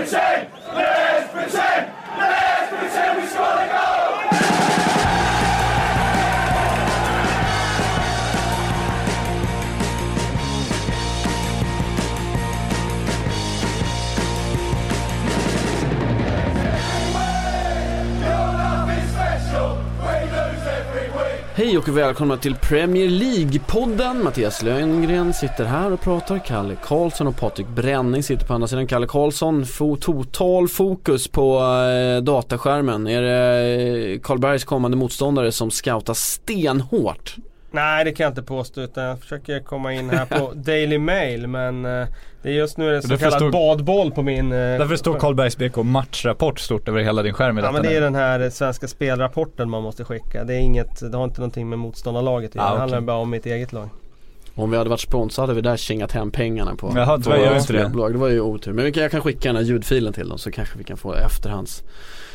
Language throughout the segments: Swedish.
Ricochet! Hej och välkomna till Premier League-podden. Mattias Löngren sitter här och pratar. Kalle Karlsson och Patrik Bränning sitter på andra sidan. Kalle Karlsson, fo total fokus på eh, dataskärmen. Är det eh, Karlbergs kommande motståndare som scoutar stenhårt? Nej det kan jag inte påstå utan jag försöker komma in här på Daily Mail men eh, det är just nu är det så kallad stod- badboll på min... eh, Därför står Karlbergs BK matchrapport stort över hela din skärm i Ja men det är den här eh, svenska spelrapporten man måste skicka. Det är inget, det har inte någonting med motståndarlaget att göra. Ah, Det okej. handlar bara om mitt eget lag. Om vi hade varit sponsrade hade vi där kingat hem pengarna på, Jaha, tyvärr gör inte spelbolag. Det var ju otur. Men jag kan skicka den här ljudfilen till dem så kanske vi kan få efterhands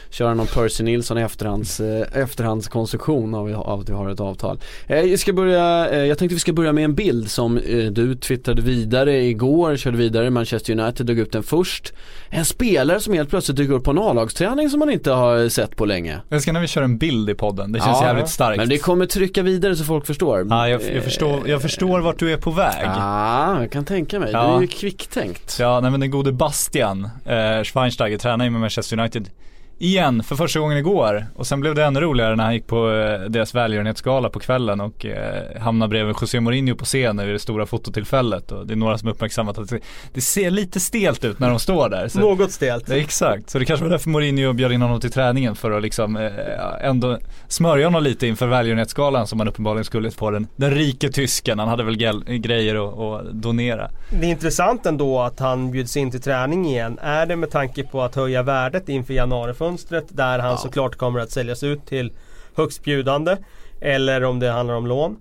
Köra någon Percy Nilsson efterhands, eh, efterhandskonstruktion av, av att vi har ett avtal. Eh, jag, ska börja, eh, jag tänkte vi ska börja med en bild som du twittrade vidare igår, körde vidare, Manchester United drog upp den först. En spelare som helt plötsligt dyker upp på en A-lagsträning som man inte har sett på länge. Jag ska när vi kör en bild i podden, det känns jävligt starkt. Men det kommer trycka vidare så folk förstår. Ja, jag, jag, förstår, jag förstår vart du är på väg. Ja, jag kan tänka mig. Ja. Du är ju kvicktänkt. Ja, nej men den gode Bastian eh, Schweinsteiger tränar ju med Manchester United igen för första gången igår. Och sen blev det ännu roligare när han gick på eh, deras välgörenhetsgala på kvällen och eh, hamnade bredvid José Mourinho på scenen vid det stora fototillfället. Och det är några som uppmärksammat att det, ser lite stelt ut när de står där. Så, Något stelt. exakt, så det kanske var därför Mourinho bjöd in honom till träningen för att liksom eh, ändå smörja honom lite inför välgörenhetsgalan som han uppenbarligen skulle på den, den rike tysken. Han hade väl grejer att, att donera. Det är intressant ändå att han bjuds in till träning igen. Är det med tanke på att höja värdet inför januarifönstret där han såklart kommer att säljas ut till högstbjudande. Eller om det handlar om lån.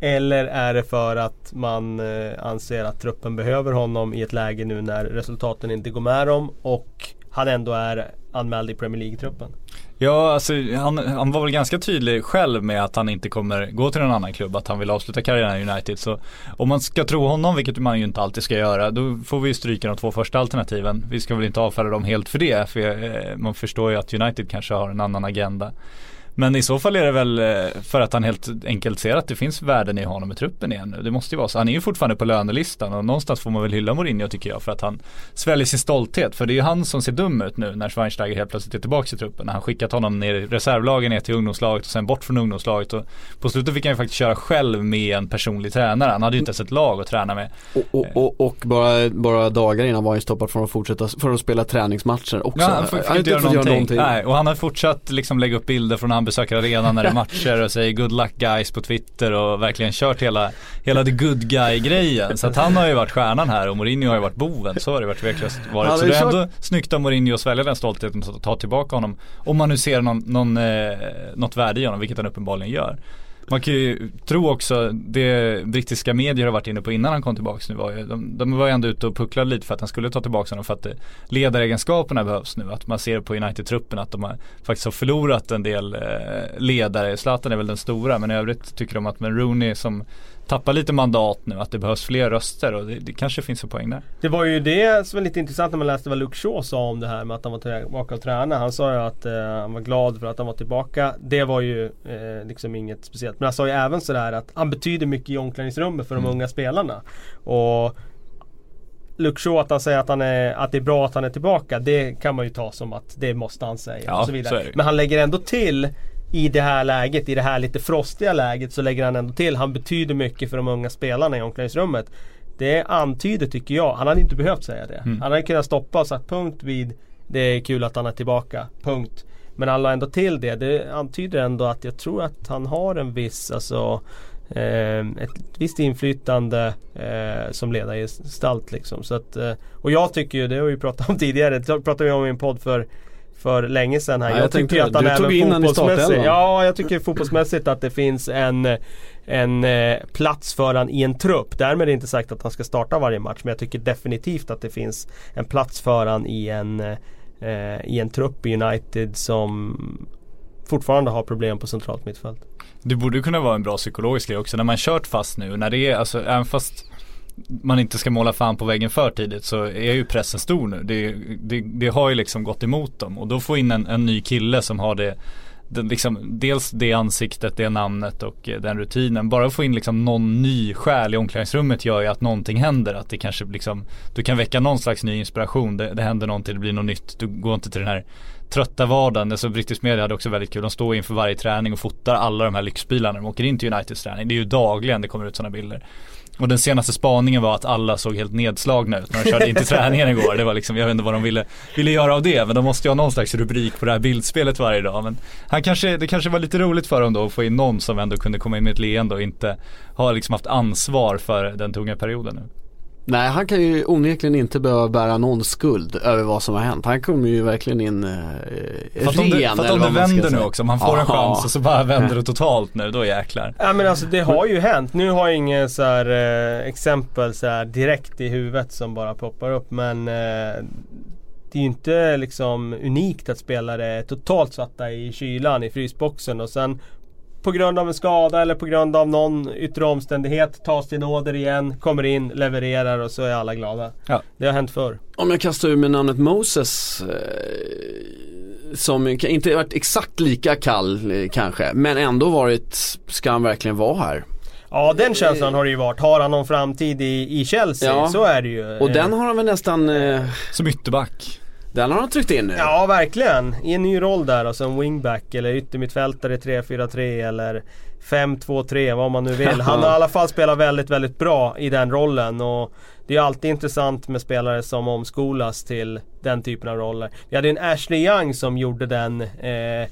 Eller är det för att man eh, anser att truppen behöver honom i ett läge nu när resultaten inte går med dem och han ändå är anmäld i Premier League-truppen. Ja, alltså han, han var väl ganska tydlig själv med att han inte kommer gå till någon annan klubb, att han vill avsluta karriären i United. Så om man ska tro honom, vilket man ju inte alltid ska göra, då får vi ju stryka de två första alternativen. Vi ska väl inte avfärda dem helt för det, för eh, man förstår ju att United kanske har en annan agenda. Men i så fall är det väl eh, för att han helt enkelt ser att det finns värden i honom i truppen igen nu. Det måste ju vara så. Han är ju fortfarande på lönelistan och någonstans får man väl hylla Mourinho tycker jag för att han sväljer sin stolthet. För det är ju han som ser dum ut nu när Schweinsteiger helt plötsligt är tillbaka i truppen. När han skickat honom ner i reservlagen ner till ungdomslaget och sen bort från ungdomslaget. Och på slutet fick han ju faktiskt köra själv med en personlig tränare. Han hade ju inte ens ett lag att träna med. Och, och, och, och bara, bara dagar innan var han ju stoppad från att fortsätta, från att spela träningsmatcher också. Ja, han har inte göra fått någonting. Nej, och han har fortsatt liksom lägga upp bilder från han besöker arenan när det är matcher och säger good luck guys på Twitter och verkligen kört hela, hela the good guy grejen. Så att han har ju varit stjärnan här och Mourinho har ju varit boven. Så har det varit verkligen varit. Så det är ändå snyggt av Mourinho att svälja den stoltheten och ta tillbaka honom. Om man nu ser någon, någon, eh, något värde i honom, vilket han uppenbarligen gör. Man kan ju tro också, det brittiska medier har varit inne på innan han kom tillbaks nu var ju, de, de var ju ändå ute och pucklade lite för att han skulle ta tillbaka honom för att eh, ledaregenskaperna behövs nu. Att man ser på United-truppen att de har, faktiskt har förlorat en del eh, ledare. Zlatan är väl den stora men i övrigt tycker de att med Rooney som tappar lite mandat nu, att det behövs fler röster och det, det kanske finns en poäng där. Det var ju det som var lite intressant när man läste vad Luke Shaw sa om det här med att han var tillbaka och träna. Han sa ju att eh, han var glad för att han var tillbaka. Det var ju eh, liksom inget speciellt. Men han sa ju även sådär att han betyder mycket i omklädningsrummet för de Mm. unga spelarna. Och Luke Shaw att han säger att, han är, att det är bra att han är tillbaka. Det kan man ju ta som att det måste han säga. Ja, och så vidare. Men han lägger ändå till i det här läget, i det här lite frostiga läget så lägger han ändå till. Han betyder mycket för de unga spelarna i omklädningsrummet. Det antyder tycker jag, han hade inte behövt säga det. Mm. Han hade kunnat stoppa och sagt punkt vid Det är kul att han är tillbaka, punkt. Men han la ändå till det. Det antyder ändå att jag tror att han har en viss, alltså eh, ett visst inflytande eh, som ledargestalt liksom. Så att, eh, och jag tycker ju, det har vi pratat om tidigare, det pratade vi om i en podd för för länge sedan här. Ja, jag, jag tänkte tycker att det. han även fotbollsmässigt. Ja, jag tycker fotbollsmässigt att det finns en en eh, plats för han i en trupp. Därmed är det inte sagt att han ska starta varje match. Men jag tycker definitivt att det finns en plats för han i en, eh, i en trupp i United som fortfarande har problem på centralt mittfält. Det borde kunna vara en bra psykologisk grej också när man kört fast nu. När det är, alltså även fast man inte ska måla fan på väggen för tidigt så är ju pressen stor nu. Det, det, det har ju liksom gått emot dem och då få in en, en ny kille som har det den, liksom, dels det ansiktet, det namnet och eh, den rutinen. Bara att få in liksom någon ny själ i omklädningsrummet gör ju att någonting händer. Att det kanske liksom, du kan väcka någon slags ny inspiration. Det, det händer någonting, det blir något nytt. Du går inte till den här trötta vardagen. Alltså brittisk media hade också väldigt kul. De står inför varje träning och fotar alla de här lyxbilarna. De åker in till Uniteds träning. Det är ju dagligen det kommer ut sådana bilder. Och den senaste spaningen var att alla såg helt nedslagna ut när de körde in till träningen igår. Det var liksom, jag vet inte vad de ville, ville göra av det. Men de måste ju ha någon slags rubrik på det här bildspelet varje dag. Men han kanske, det kanske var lite roligt för dem då att få in någon som ändå kunde komma in med ett leende och inte ha liksom haft ansvar för den tunga perioden nu. Nej, han kan ju onekligen inte behöva bära någon skuld över vad som har hänt. Han kommer ju verkligen in eh, för att om det, för att om det vänder nu också, om han får en chans och så bara vänder det totalt nu, då jäklar. Ja men alltså det har ju hänt. Nu har jag inget så här, eh, exempel så här, direkt i huvudet som bara poppar upp men eh, det är ju inte liksom unikt att spelare är totalt satta i kylan i frysboxen och sen på grund av en skada eller på grund av någon yttre omständighet tas till nåder igen, kommer in, levererar och så är alla glada. Ja. Det har hänt förr. Om jag kastar ur med namnet Moses eh, som inte varit exakt lika kall eh, kanske men ändå varit, ska han verkligen vara här? Ja den känslan har det ju varit. Har han någon framtid i, i Chelsea? Ja. Så är det ju. Och den har han väl nästan... Eh... Som ytterback. Den har han tryckt in nu. Ja verkligen. I en ny roll där alltså en wingback eller yttermittfältare 3-4-3 eller 5-2-3 vad man nu vill. Han har i alla fall spelat väldigt, väldigt bra i den rollen. Och det är alltid intressant med spelare som omskolas till den typen av roller. Vi hade en Ashley Young som gjorde den eh,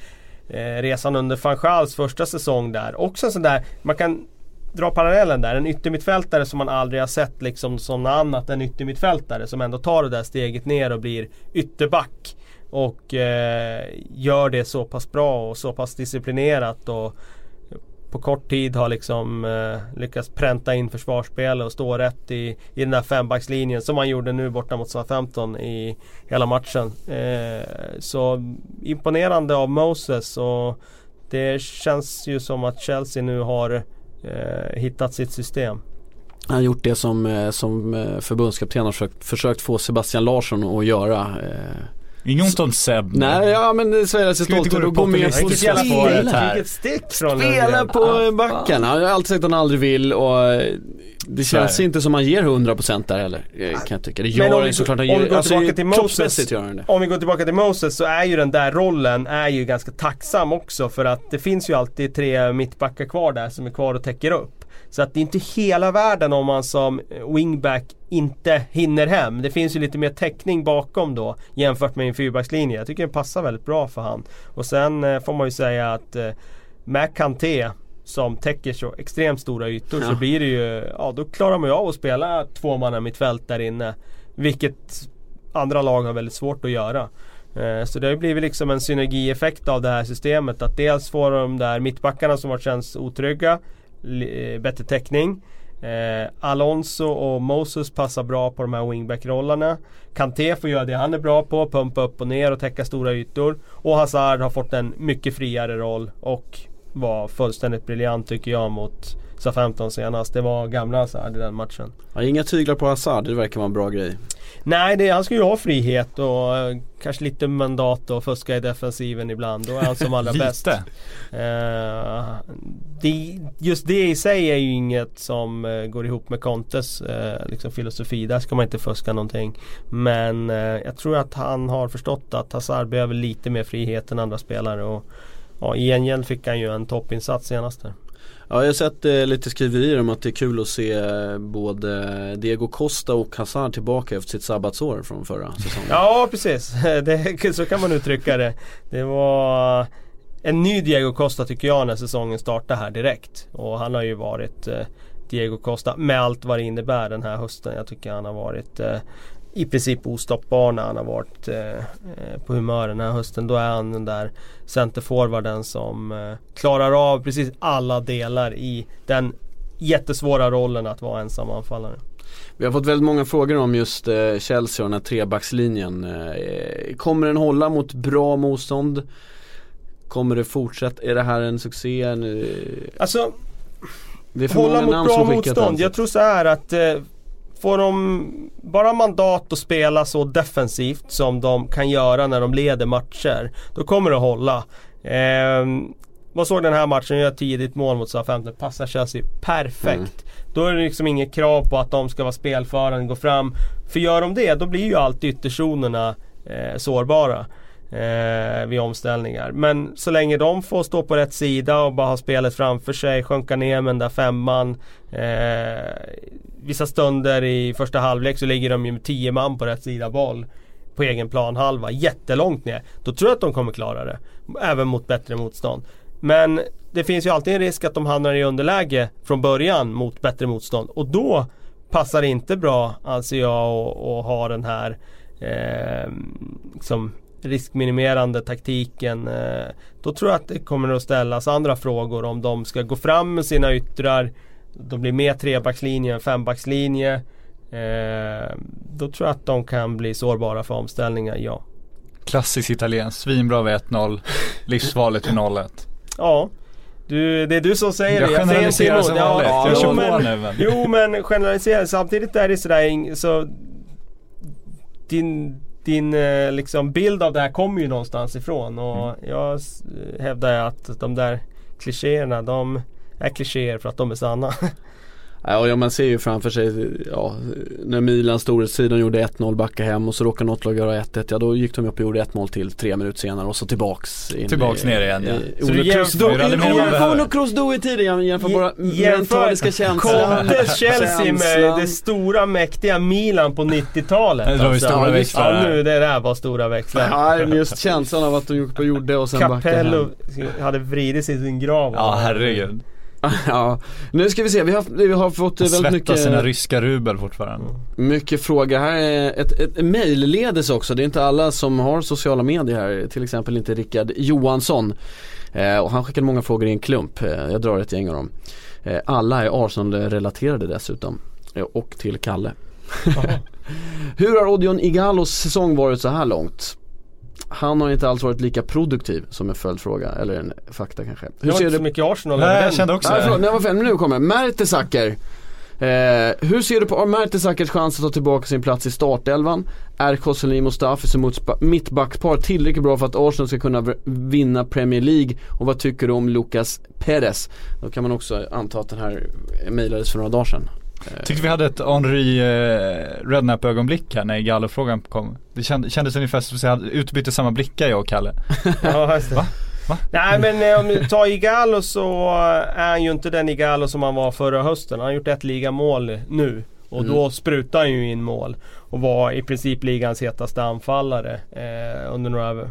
eh, resan under van Schals första säsong där. Också en sån där, man kan dra parallellen där. En yttermittfältare som man aldrig har sett liksom som något annat än yttermittfältare. Som ändå tar det där steget ner och blir ytterback. Och eh, gör det så pass bra och så pass disciplinerat. Och på kort tid har liksom eh, lyckats pränta in försvarsspel och stå rätt i, i den där fembackslinjen som man gjorde nu borta mot Southampton i hela matchen. Eh, så imponerande av Moses och det känns ju som att Chelsea nu har eh, hittat sitt system. Han har gjort det som, eh, som eh, förbundskapten har försökt, försökt få Sebastian Larsson att göra. Eh, Inget ont om Seb Nej, ja men Sverige sig stolt och gå med på spela. Vilket stick från Spela på backen. Han har alltid sagt att han aldrig vill och det känns inte som han ger 100% där heller. Kan jag tycka. Det gör han såklart. Han ger, alltså, till Moses, gör han det. Om vi går tillbaka till Moses så är ju den där rollen är ju ganska tacksam också för att det finns ju alltid tre mittbackar kvar där som är kvar och täcker upp. Så att det är inte hela världen om man som wingback inte hinner hem. Det finns ju lite mer täckning bakom då jämfört med en fyrbackslinje. Jag tycker den passar väldigt bra för han. Och sen eh, får man ju säga att eh, Mac Kanté som täcker så extremt stora ytor ja. så blir det ju, ja då klarar man ju av att spela två manna mittfält där inne. Vilket andra lag har väldigt svårt att göra. Eh, så det har blivit liksom en synergieffekt av det här systemet. Att dels få de där mittbackarna som har känts otrygga Eh, Eh, bättre täckning. Eh, Alonso och Moses passar bra på de här wingback-rollerna. Kanté får göra det han är bra på, pumpa upp och ner och täcka stora ytor. Och Hazard har fått en mycket friare roll och var fullständigt briljant tycker jag mot SA-15 senast. Det var gamla Hazard i den matchen. Ja, inga tyglar på Hazard, det verkar vara en bra grej. Nej, det, han ska ju ha frihet och uh, kanske lite mandat och fuska i defensiven ibland. Då är han som allra bäst. Uh, det, just det i sig är ju inget som uh, går ihop med Contes liksom filosofi. Där ska man inte fuska någonting. Men jag tror att han har förstått att Hazard behöver lite mer frihet än andra spelare. Och, ja, I gengäld fick han ju en toppinsats senast där. Ja, jag har sett eh, lite skriverier om att det är kul att se eh, både Diego Costa och Hazard tillbaka efter sitt sabbatsår från förra säsongen. Ja, precis. Det, så kan man uttrycka det. Det var en ny Diego Costa tycker jag när säsongen startade här direkt. Och han har ju varit eh, Diego Costa med allt vad det innebär den här hösten. Jag tycker han har varit eh, i princip ostoppbar när han har varit eh, eh, på humör den här hösten. Då är han den där centerforwarden som eh, klarar av precis alla delar i den jättesvåra rollen att vara ensam anfallare. Vi har fått väldigt många frågor om just eh, Chelsea och den här trebackslinjen. Eh, kommer den hålla mot bra motstånd? Kommer det fortsätta? Är det här en succé? Alltså, hålla mot bra motstånd. Jag tror så här att eh, får de bara mandat att spela så defensivt som de kan göra när de leder matcher. Då kommer det att hålla. Eh, man såg den här matchen, gör tidigt mål mot Southampton, passar Chelsea perfekt. Mm. Då är det liksom inget krav på att de ska vara spelförande, gå fram. För gör de det, då blir ju alltid ytterzonerna eh, sårbara eh, vid omställningar. Men så länge de får stå på rätt sida och bara ha spelet framför sig, sjunka ner med den där femman. Eh, vissa stunder i första halvlek så ligger de ju med 10 man på rätt sida boll. På egen plan halva, jättelångt ner. Då tror jag att de kommer klara det. Även mot bättre motstånd. Men det finns ju alltid en risk att de hamnar i underläge från början mot bättre motstånd. Och då passar det inte bra, anser jag, att ha den här eh, liksom riskminimerande taktiken. Eh, då tror jag att det kommer att ställas andra frågor om de ska gå fram med sina yttrar. De blir mer trebackslinje än fembackslinje. Eh, då tror jag att de kan bli sårbara för omställningar, ja. Klassisk italiensk, svinbra vid 1-0, livsfarligt vid 0-1. Ja. Du, det är du som säger jag det. Jag generaliserar som vanligt. Ja, jag men, nu, men. jo men generalisera. Samtidigt är det sådär så din, din eh, liksom bild av det här kommer ju någonstans ifrån och mm. jag hävdar att de där klichéerna de är klichéer för att de är sanna. Ja, man ser ju framför sig, ja, när Milan storhetstiden gjorde 1-0 backa hem och så råkade något lag göra 1-1. Ja då gick de upp och gjorde 1-0 till tre minuter senare och så tillbaks. In tillbaks i, ner igen ja. Så du jämför Olo Kroos i tiden, jämför bara mentaliska känslan. Contes Chelsea med det stora mäktiga Milan på 90-talet. Det alltså. stora växlar. Ja nu, det där var stora växlar. Ja just känslan av att de gick upp och gjorde och sen backade hem. Capello hade vridit sig i sin grav. Ja herregud. ja, nu ska vi se, vi har, vi har fått väldigt Svettas mycket sina ryska rubel fortfarande. Mycket frågor. Här, ett, ett, ett mejlledes också, det är inte alla som har sociala medier här, till exempel inte Rickard Johansson. Eh, Och han skickade många frågor i en klump, eh, jag drar ett gäng av dem. Eh, Alla är Arsenal-relaterade dessutom, eh, och till Kalle. Hur har Odion Igalos säsong varit så här långt? Han har inte alls varit lika produktiv som en följdfråga, eller en fakta kanske. Hur ser inte så mycket Arsenal Nej jag kände också Nej, förlåt, nej, nu kommer Mertesacker eh, Hur ser du på Mertesackers chans att ta tillbaka sin plats i startelvan? Är Koscielny Mustafi som mittbackspar tillräckligt bra för att Arsenal ska kunna vinna Premier League? Och vad tycker du om Lucas Perez? Då kan man också anta att den här mejlades för några dagar sedan Tyckte vi hade ett Henri eh, Rednap ögonblick här när Gallo-frågan kom. Det kändes ungefär som att vi utbytte samma blickar jag och Kalle. ja, just det. Va? Nej men eh, om du tar Igalo så är han ju inte den Igalo som han var förra hösten. Han har gjort ett ligamål nu. Och mm. då sprutar han ju in mål. Och var i princip ligans hetaste anfallare eh, under några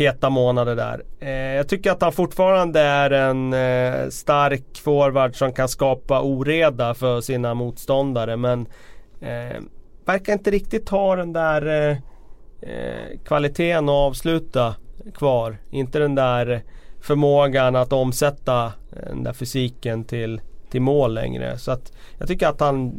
heta månader där. Eh, jag tycker att han fortfarande är en eh, stark forward som kan skapa oreda för sina motståndare men eh, verkar inte riktigt ha den där eh, eh kvaliteten att avsluta kvar. Inte den där förmågan att omsätta eh, den där fysiken till, till mål längre. Så att jag tycker att han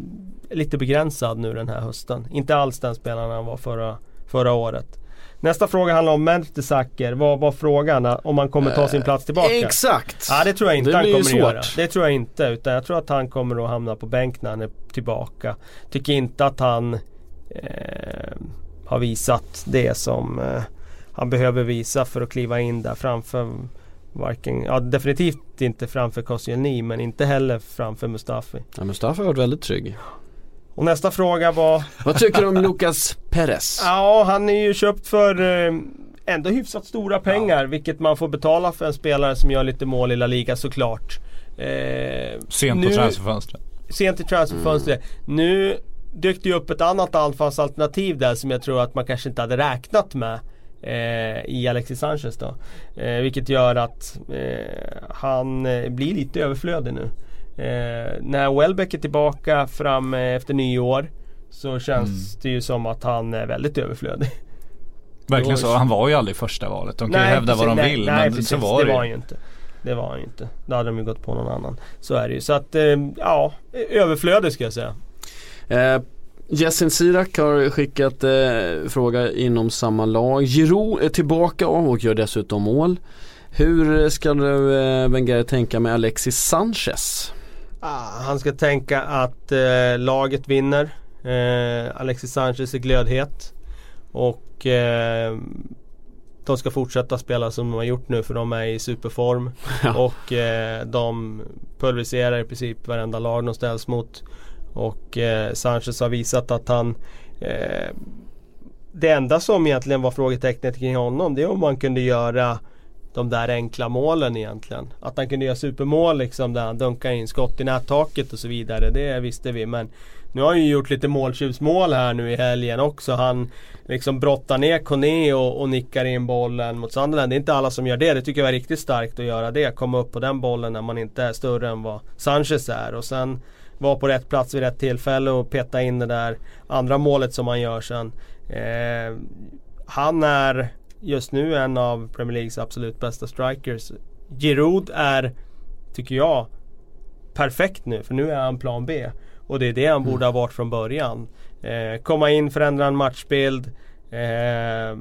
är lite begränsad nu den här hösten. Inte alls den spelaren han var förra, förra året. Nästa fråga handlar om Mertesacker. Vad var frågan? Om han kommer ta sin plats tillbaka? Exakt! Ja det tror jag inte det han kommer svårt. göra. Det tror jag inte. Utan jag tror att han kommer att hamna på bänk när han är tillbaka. Tycker inte att han eh, har visat det som eh, han behöver visa för att kliva in där framför Varken, ja definitivt inte framför Koscielny men inte heller framför Mustafi. Ja, Mustafi har varit väldigt trygg. Och nästa fråga var Vad tycker du om Lucas Perez? Ja, han är ju köpt för eh, ändå hyfsat stora pengar. Ja. Vilket man får betala för en spelare som gör lite mål i La Liga såklart. Eh, sent på transferfönstret. Sent i transferfönstret. Mm. Nu dök det ju upp ett annat anfallsalternativ där som jag tror att man kanske inte hade räknat med. Eh, I Alexis Sanchez då. Eh, vilket gör att eh, han eh, blir lite överflödig nu. Eh, när Welbeck är tillbaka fram efter nyår så känns mm. det ju som att han är väldigt överflödig. Verkligen så, han var ju aldrig första valet. De kan nej, ju hävda vad de nej, vill nej, men precis, så var det, det var han ju inte. Det var han ju inte. Då hade de ju gått på någon annan. Så är det ju. Så att, eh, ja, överflödig ska jag säga. Eh, Jessin Sirak har skickat eh, fråga inom samma lag. Giroud är tillbaka och gör dessutom mål. Hur ska du eh, Wenger tänka med Alexis Sanchez? Ah, han ska tänka att eh, laget vinner. Eh, Alexis Sanchez är glödhet. Och eh, de ska fortsätta spela som de har gjort nu för de är i superform. Ja. Och eh, de pulveriserar i princip varenda lag de ställs mot. Och eh, Sanchez har visat att han eh, Det enda som egentligen var frågetecknet kring honom det är om man kunde göra de där enkla målen egentligen. Att han kunde göra supermål liksom där han dunkar in skott i nättaket och så vidare. Det visste vi men nu har han ju gjort lite måltjuvsmål här nu i helgen också. Han liksom brottar ner Kone och, och nickar in bollen mot Sunderland. Det är inte alla som gör det. Det tycker jag var riktigt starkt att göra det. Komma upp på den bollen när man inte är större än vad Sanchez är. Och sen vara på rätt plats vid rätt tillfälle och peta in det där andra målet som han gör sen. Eh, han är just nu en av Premier Leagues absolut bästa strikers. Giroud är, tycker jag, perfekt nu för nu är han plan B. Och det är det han borde ha varit från början. Eh, komma in, förändra en matchbild. Eh,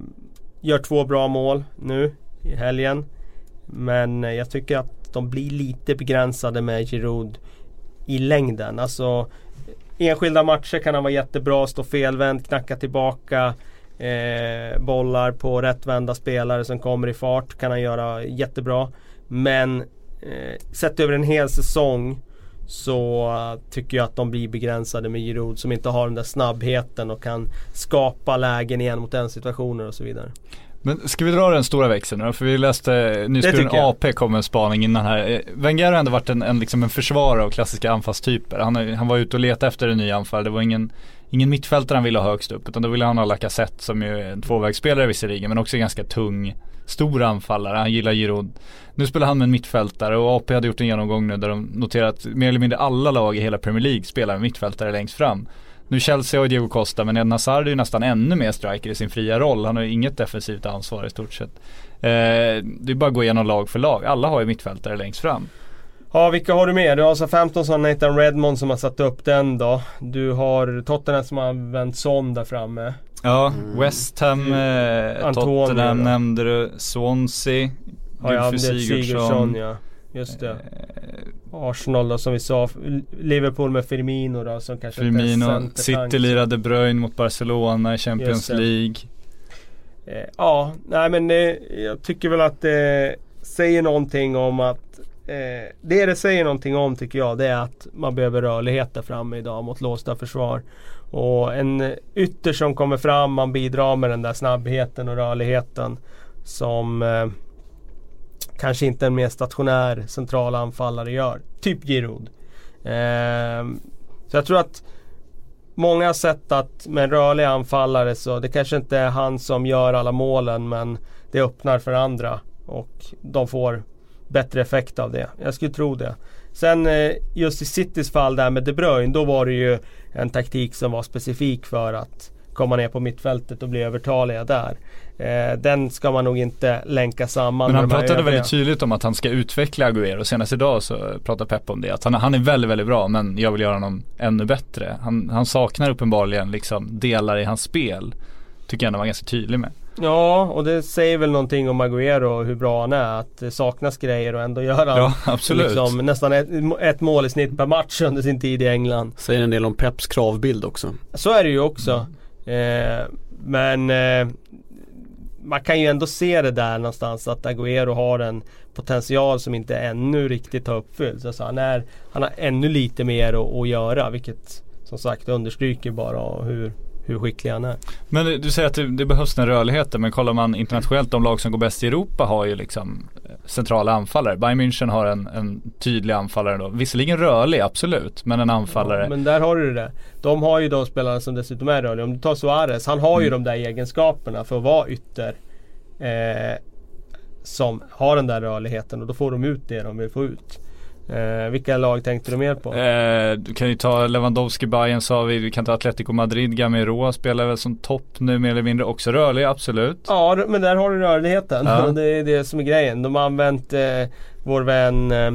gör två bra mål nu i helgen. Men eh, jag tycker att de blir lite begränsade med Giroud i längden. Alltså enskilda matcher kan han vara jättebra, stå felvänd, knacka tillbaka. Eh, bollar på rättvända spelare som kommer i fart kan han göra jättebra. Men eh, sett över en hel säsong så tycker jag att de blir begränsade med Giroud som inte har den där snabbheten och kan skapa lägen igen mot den situationer och så vidare. Men ska vi dra den stora växeln då? För vi läste, jag. AP kom en spaning innan här. Eh, Wenger har ändå varit en, en, liksom en försvarare av klassiska anfallstyper. Han, han var ute och letade efter en ny anfallare. Det var ingen, ingen mittfältare han ville ha högst upp. Utan då ville han ha Lacazette som ju är en tvåvägsspelare visserligen. Men också ganska tung, stor anfallare. Han gillar Giroud. Nu spelar han med en mittfältare och AP hade gjort en genomgång nu där de noterat att mer eller mindre alla lag i hela Premier League spelar med mittfältare längst fram. Nu Chelsea har Diego Costa men Edna Hazard är ju nästan ännu mer striker i sin fria roll. Han har ju inget defensivt ansvar i stort sett. Eh, det är bara att gå igenom lag för lag. Alla har ju mittfältare längst fram. Ja, vilka har du med? Du har alltså 15 som Nathan Redmond som har satt upp den då. Du har Tottenham som har använt Son där framme. Ja, West Ham, eh, Tottenham då. nämnde du, Swansea, Har använt Sigurdsson Sigurdsson. ja. Just det. Eh, Arsenal då som vi sa. Liverpool med Firmino då som kanske inte är Firmino. City lirade Bruyne mot Barcelona i Champions. League. Eh, ja, nej men det, jag tycker väl att det säger någonting om att eh, Det det säger någonting om tycker jag det är att man behöver rörlighet där framme idag mot låsta försvar. Och en ytter som kommer fram, man bidrar med den där snabbheten och rörligheten som eh, kanske inte en mer stationär central anfallare gör. Typ Giroud. Eh, så jag tror att Många har sett att med en rörlig anfallare så det kanske inte är han som gör alla målen men det öppnar för andra och de får bättre effekt av det. Jag skulle tro det. Sen eh, just i Citys fall där med De Bruyne då var det ju en taktik som var specifik för att komma ner på mittfältet och bli övertaliga där. Eh, den ska man nog inte länka samman Men han pratade övriga. väldigt tydligt om att han ska utveckla Agüero. Senast idag så pratade Pep om det. Att han, han är väldigt, väldigt bra men jag vill göra honom ännu bättre. Han, han saknar uppenbarligen liksom delar i hans spel. Tycker jag ändå var ganska tydlig med. Ja, och det säger väl någonting om Agüero och hur bra han är. Att det saknas grejer och ändå gör han Ja, absolut. liksom, nästan ett, ett mål i snitt per match under sin tid i England. Säger en del om Peps kravbild också. Så är det ju också. Eh, men eh, man kan ju ändå se det där någonstans att Agüero har en potential som inte ännu riktigt har uppfyllts. Alltså han, är, han har ännu lite mer att, att göra vilket som sagt understryker bara hur, hur skicklig han är. Men du säger att det, det behövs den rörligheten men kollar man internationellt de lag som går bäst i Europa har ju liksom eh, centrala anfallare. Bayern München har en, en tydlig anfallare då. Visserligen rörlig absolut men en anfallare. Ja, men där har du det. De har ju de spelarna som dessutom är rörliga. Om du tar Suarez, han har ju Mm. de där egenskaperna för att vara ytter. Eh, som har den där rörligheten och då får de ut det de vill få ut. Eh, vilka lag tänkte du mer på? Eh, du kan ju ta Lewandowski, Bayern sa vi, vi kan ta Atletico Madrid, Gamero spelar väl som topp nu mer eller mindre, också rörlig absolut. Ja, men där har du rörligheten. Ja. Det är det som är grejen. De har använt eh, vår vän eh,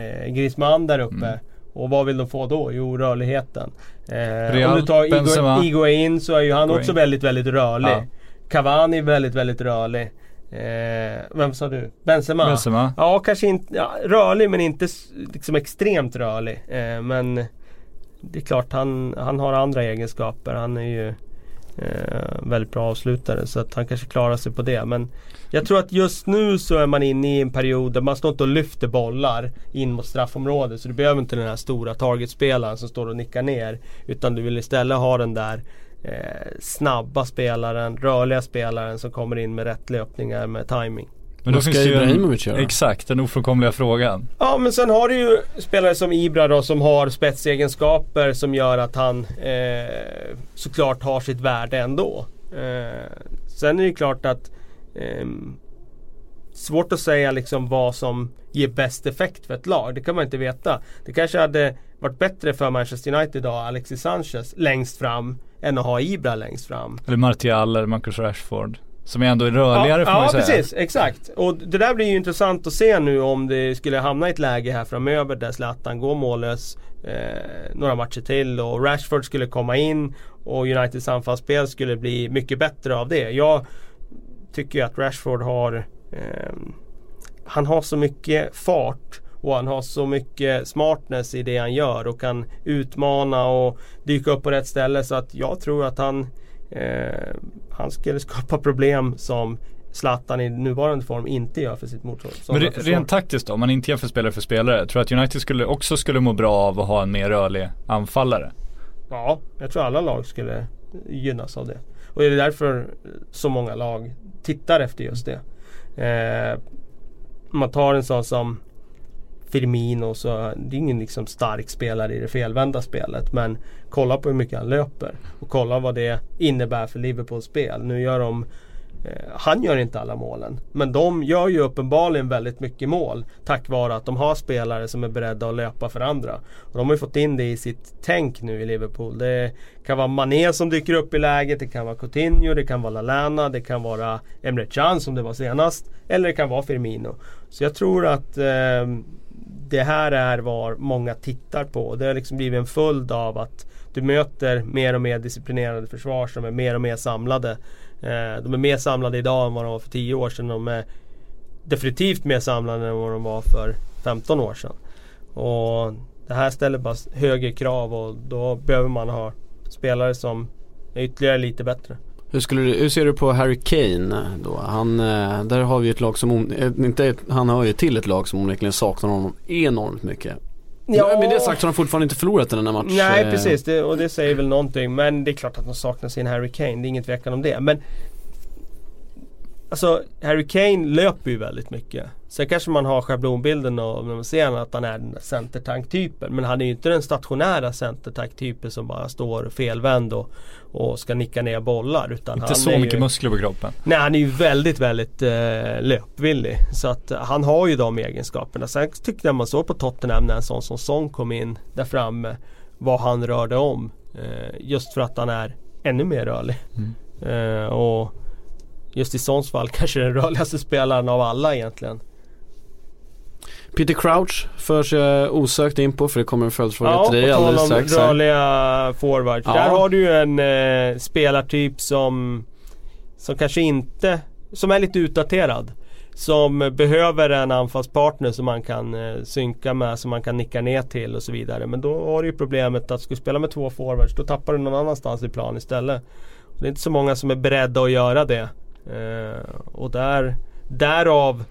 eh, Griezmann där uppe. Mm. Och vad vill de få då? Jo, rörligheten. Eh, Real, om du tar Benzema. Igo- Higuain så är ju han Higuain. också väldigt, väldigt rörlig. Ja. Cavani är väldigt, väldigt rörlig. Eh, vem sa du? Benzema? Benzema. Ja, kanske inte ja, rörlig men inte liksom extremt rörlig. Eh, men det är klart han, han har andra egenskaper. Han är ju eh, väldigt bra avslutare så att han kanske klarar sig på det. Men jag tror att just nu så är man inne i en period där man står inte och lyfter bollar in mot straffområdet. Så du behöver inte den här stora targetspelaren som står och nickar ner. Utan du vill istället ha den där eh, snabba spelaren, rörliga spelaren som kommer in med rätt löpningar med timing. Men då ska Ibrahimovic göra? Exakt, den ofrånkomliga frågan. Ja men sen har du ju spelare som Ibra då som har spetsegenskaper som gör att han eh, såklart har sitt värde ändå. Eh, sen är det klart att eh, Svårt att säga liksom vad som ger bäst effekt för ett lag. Det kan man inte veta. Det kanske hade varit bättre för Manchester United idag, Alexis Sanchez längst fram än att ha Ibra längst fram. Eller Martial eller Marcus Rashford. Som är ändå är rörligare ja, får man ja, säga. Ja precis, exakt. Och det där blir ju intressant att se nu om det skulle hamna i ett läge här framöver där Zlatan går mållös eh, några matcher till och Rashford skulle komma in och Uniteds anfallsspel skulle bli mycket bättre av det. Jag tycker att Rashford har eh, Han har så mycket fart och han har så mycket smartness i det han gör och kan utmana och dyka upp på rätt ställe så att jag tror att han Eh, han skulle skapa problem som Zlatan i nuvarande form inte gör för sitt motstånd. Men re, rent taktiskt då, om man inte jämför spelare för spelare. Tror du att United skulle, också skulle må bra av att ha en mer rörlig anfallare? Ja, jag tror alla lag skulle gynnas av det. Och det är därför så många lag tittar efter just det. Eh, man tar en sån som Firmino så det är ingen liksom stark spelare i det felvända spelet. Men kolla på hur mycket han löper. Och kolla vad det innebär för Liverpools spel. Nu gör de eh, han gör inte alla målen. Men de gör ju uppenbarligen väldigt mycket mål. Tack vare att de har spelare som är beredda att löpa för andra. Och de har ju fått in det i sitt tänk nu i Liverpool. Det kan vara Mané som dyker upp i läget. Det kan vara Coutinho, det kan vara Lallana, det kan vara Emre Can som det var senast. Eller det kan vara Firmino. Så jag tror att eh, det här är vad många tittar på. Det har liksom blivit en följd av att du möter mer och mer disciplinerade försvar som är mer och mer samlade. Eh, de är mer samlade idag än vad de var för 10 år sedan. De är definitivt mer samlade än vad de var för 15 år sedan. Och det här ställer bara högre krav och då behöver man ha spelare som är ytterligare lite bättre. Hur, skulle du, hur ser du på Harry Kane då? Han, eh, där har vi ett lag som, eh, inte, han har ju till ett lag som onekligen saknar honom enormt mycket. Ja. Med det sagt så har de fortfarande inte förlorat den här matchen. Nej precis, det, och det säger väl någonting. Men det är klart att de saknar sin Harry Kane, det är ingen tvekan om det. Men Alltså Harry Kane löper ju väldigt mycket. Sen kanske man har schablonbilden av när man ser att han är den centertank-typen. Men han är ju inte den stationära centertank-typen som bara står felvänd och, och ska nicka ner bollar. Utan inte så mycket ju, muskler på kroppen. Nej han är ju väldigt, väldigt eh, löpvillig. Så att eh, han har ju de egenskaperna. Sen tyckte jag man såg på Tottenham när en sån som Son kom in där framme. Vad han rörde om. Eh, just för att han är ännu mer rörlig. Mm. Eh, och just i Sons fall kanske den rörligaste spelaren av alla egentligen. Peter Crouch förs jag osökt in på för det kommer en följdfråga ja, till dig alldeles strax. Ja, rörliga forwards. Ja. Där har du ju en eh, spelartyp som som kanske inte, som är lite utdaterad. Som behöver en anfallspartner som man kan eh, synka med, som man kan nicka ner till och så vidare. Men då har du ju problemet att ska du spela med två forwards då tappar du någon annanstans i plan istället. Det är inte så många som är beredda att göra det. Eh, och där, därav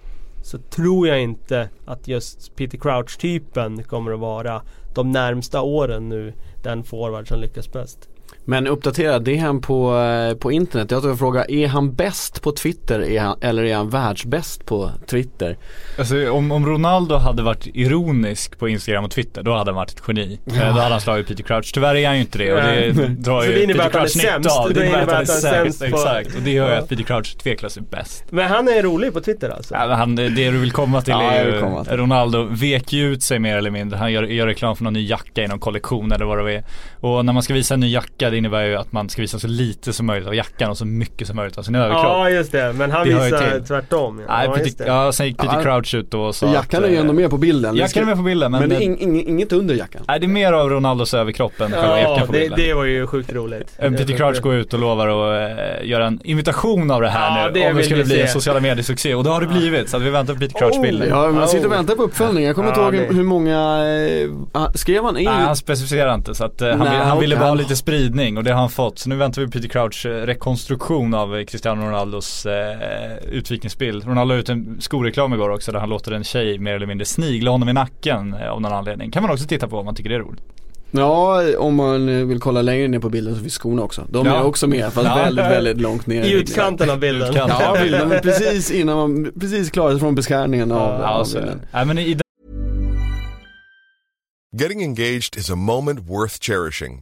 så tror jag inte att just Peter Crouch-typen kommer att vara de närmsta åren nu den forward som lyckas bäst. Men uppdatera, det är han på, eh, på internet. Jag tar fråga, är han bäst på Twitter är han, eller är han världsbäst på Twitter? Alltså om, om Ronaldo hade varit ironisk på Instagram och Twitter då hade han varit ett geni. Ja. Då hade han slagit Peter Crouch. Tyvärr är han ju inte det och det drar ju det Peter Crouch nytta av. Det innebär att han är sämst. På... Exakt, och det gör ju att Peter Crouch tveklöst är bäst. Men han är rolig på Twitter alltså? Ja, men han, det du vill komma till ja, är ju, Ronaldo vek ju ut sig mer eller mindre. Han gör, gör reklam för någon ny jacka i någon kollektion eller vad det är. Och när man ska visa en ny jacka det innebär ju att man ska visa så lite som möjligt av jackan och så mycket som möjligt av sin överkropp. Ja just det, men han Det visar tvärtom. Ja, Nej, ja, Peter, det. ja, sen gick Peter Ja, Crouch ut och sa Så jackan att, är ju ändå eh, med på bilden. Jackan är med på bilden men, Men det är ing, ing, inget under jackan. Nej det är mer av Ronaldos överkropp än själva Ja, jackan på det, bilden. det var ju sjukt roligt. Peter Crouch går ut och lovar att eh, göra en invitation av det här Ja, nu det om det skulle bli se. en sociala medier-succé och det har det blivit så att vi väntar på Peter Crouch Oh. Ja, man sitter och väntar på uppföljning. Jag kommer inte ihåg det- hur många, eh, ah, skrev han? Nej han specificerar inte så att han, Nej, vill, han ville bara ha lite spridning och det har han fått. Så nu väntar vi på Peter Crouch eh, rekonstruktion av eh, Cristiano Ronaldos eh, utvikningsbild. Ronaldo la ut en skoreklam igår också där han låter en tjej mer eller mindre snigla honom i nacken eh, av någon anledning. Kan man också titta på om man tycker det är roligt. Ja, om man eh, vill kolla längre ner på bilden så finns skorna också. De Ja. är också med fast Ja. väldigt, väldigt långt ner. I utkanten av bilden. Utkant. Ja, bilden, men precis innan man, precis klarar sig från beskärningen av, Ja, av så, bilden. nej, men i Getting engaged is a moment worth cherishing.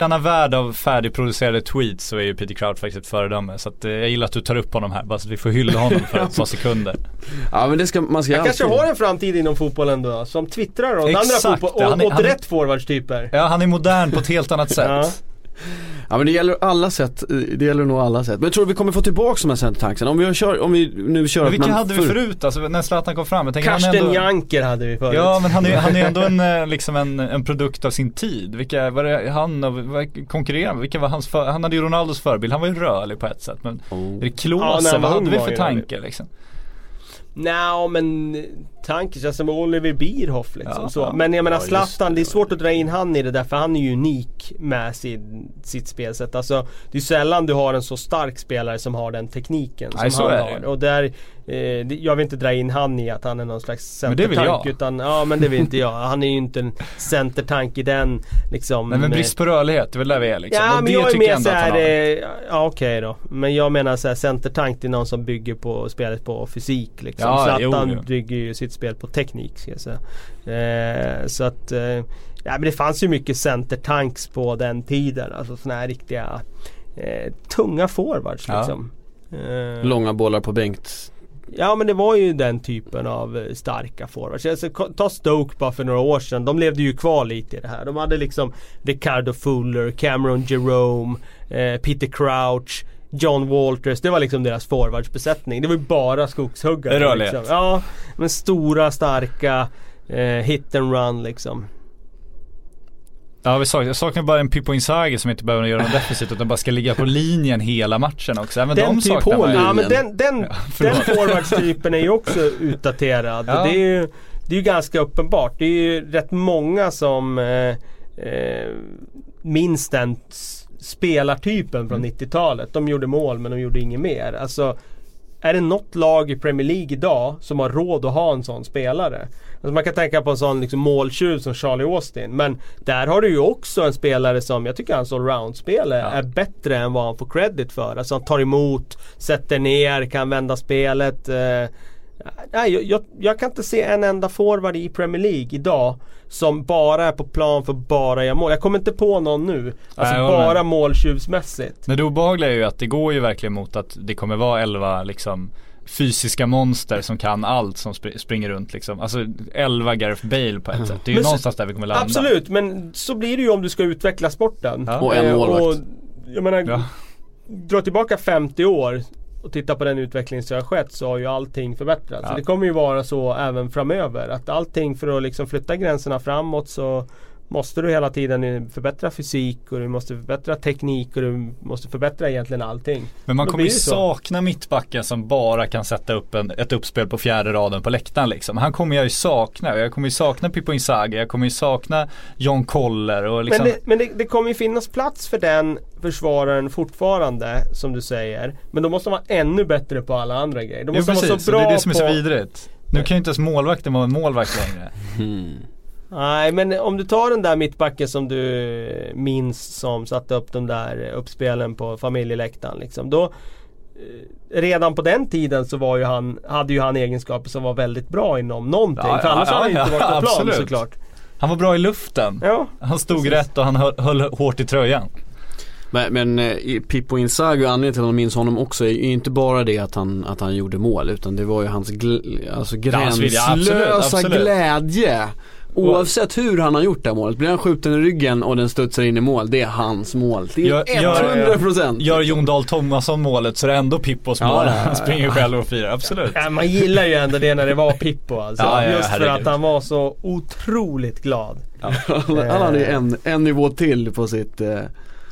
denna värld av färdigproducerade tweets så är ju Peter Crouch faktiskt ett föredöme. Så att, eh, jag gillar att du tar upp honom här bara så att vi får hylla honom för ett par sekunder. Ja men det ska, man ska Han kanske har en framtid inom fotbollen då, som twittrar åt andra Exakt, fotboll, han är- åt han är- rätt forwardstyper. Ja han är modern på ett helt annat sätt. Ja. Ja men det gäller alla sätt, det gäller nog alla sätt. Men jag tror vi kommer få tillbaka de här centertanksen. Om vi, kör, om vi nu kör Men vilka man hade vi förut alltså när Zlatan kom fram? Jag tänker, Karsten ändå... Janker hade vi förut. Ja men han är, han är ändå en, eh, liksom en, en produkt av sin tid. Vilka var det han konkurrerade med? Vilka var hans för, Han hade ju Ronaldos förebild. Han var ju rörlig på ett sätt. Men Oh. är det Ja, Klose? han vad hade vi för tanke liksom? Nja men tanken känns som Oliver Bierhoff liksom Ja, så. ja. Men jag menar Ja, Zlatan, det. det är svårt att dra in han i det där för han är ju unik med sin, sitt spelsätt. Alltså det är sällan du har en så stark spelare som har den tekniken Nej, som han det har. ju. Och där, det- jag vill inte dra in han i att han är någon slags Men det vill centertank jag. utan, ja men det vill inte jag. Han är ju inte en centertank i den liksom. Nej men eh, brist på rörlighet, det är väl där vi är liksom. Ja och men jag är mer såhär, eh, ja okej då. Men jag menar såhär centertank det är någon som bygger på spelet på fysik liksom. Ja, Zlatan jo, jo. bygger ju sitt spel på teknik ska jag säga. Eh, så att, eh, ja men det fanns ju mycket centertanks på den tiden. Alltså sådana här riktiga eh, tunga forwards Ja. liksom. Eh, Långa bollar på Bengt. Ja men det var ju den typen av eh, starka forwards. Alltså, ta Stoke bara för några år sedan. De levde ju kvar lite i det här. De hade liksom Ricardo Fuller, Cameron Jerome, eh, Peter Crouch, John Walters. Det var liksom deras forwardsbesättning. Det var ju bara skogshuggare. Rörlighet. Liksom. Ja, men stora, starka, eh, hit and run liksom. Ja vi saknar, jag saknar bara en Pippo Inzaghi som inte behöver göra något defensivt utan bara ska ligga på linjen hela matchen också. Även Den de typ saknar på linjen. Ja men den, den, Ja, den forwardstypen är ju också utdaterad. Ja. Det, är ju, det är ju ganska uppenbart. Det är ju rätt många som eh, eh, minns den spelartypen från Mm. 90-talet. De gjorde mål men de gjorde inget mer. Alltså, är det något lag i Premier League idag som har råd att ha en sån spelare? Alltså man kan tänka på en sån liksom måltjuv som Charlie Austin. Men där har du ju också en spelare som, jag tycker hans allround-spel är, Ja. är bättre än vad han får credit för. Alltså han tar emot, sätter ner, kan vända spelet. Eh, nej, jag, jag, jag kan inte se en enda forward i Premier League idag som bara är på plan för bara göra mål. Jag kommer inte på någon nu. Alltså Nej, bara måltjuvsmässigt. Men det obehagliga är ju att det går ju verkligen mot att det kommer vara 11 liksom fysiska monster som kan allt som spr- springer runt liksom. Alltså 11 Gareth Bale på ett sätt. Det är ju Men så- någonstans där vi kommer landa. Absolut, men så blir det ju om du ska utveckla sporten. Ja. Och en Eh, målvakt. och jag menar, Ja. dra tillbaka 50 år och titta på den utveckling som har skett så har ju allting förbättrats. Ja. Så det kommer ju vara så även framöver. Att allting för att liksom flytta gränserna framåt så måste du hela tiden förbättra fysik och du måste förbättra teknik och du måste förbättra egentligen allting. Men man Då kommer ju sakna mittbacken som bara kan sätta upp en, ett uppspel på fjärde raden på läktaren liksom. Han kommer jag ju sakna. Jag kommer ju sakna Pippo Inzaghi, jag kommer ju sakna John Koller och liksom. Men, det, men det, det kommer ju finnas plats för den försvararen fortfarande som du säger. Men då måste man vara ännu bättre på alla andra grejer. Då Jo måste man precis, vara så bra det är det som är så på... vidrigt. Nu kan ju inte ens målvakten vara en målvakt längre. Nej men om du tar den där mittbacken som du minns som satte upp de där uppspelen på familjeläktaren liksom. Då, eh, redan på den tiden så var ju han, hade ju han egenskaper som var väldigt bra inom någonting. Ja, För annars ja, hade han ju ja, inte varit på plan absolut. såklart. Han var bra i luften. Ja, Han stod Precis. rätt och han höll, höll hårt i tröjan. Men, men eh, Pippo Inzaghi, anledningen till att man minns honom också är ju inte bara det att han, att han gjorde mål utan det var ju hans gl- alltså hans vilja, absolut, gränslösa absolut. glädje. Oavsett hur han har gjort det här målet, blir han skjuten i ryggen och den studsar in i mål, det är hans mål. Det är Gör- gör- 100%! Gör Jon Dahl Tomasson målet så är det ändå Pippos Ja, mål. ja, ja, Han springer själv och firar, absolut. Ja, man gillar ju ändå det när det var Pippo alltså. Ja, ja, ja, Just för att han var så otroligt glad. Han, han hade ju en, en nivå till på sitt eh,